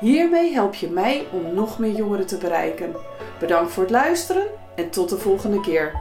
S2: Hiermee help je mij om nog meer jongeren te bereiken. Bedankt voor het luisteren en tot de volgende keer.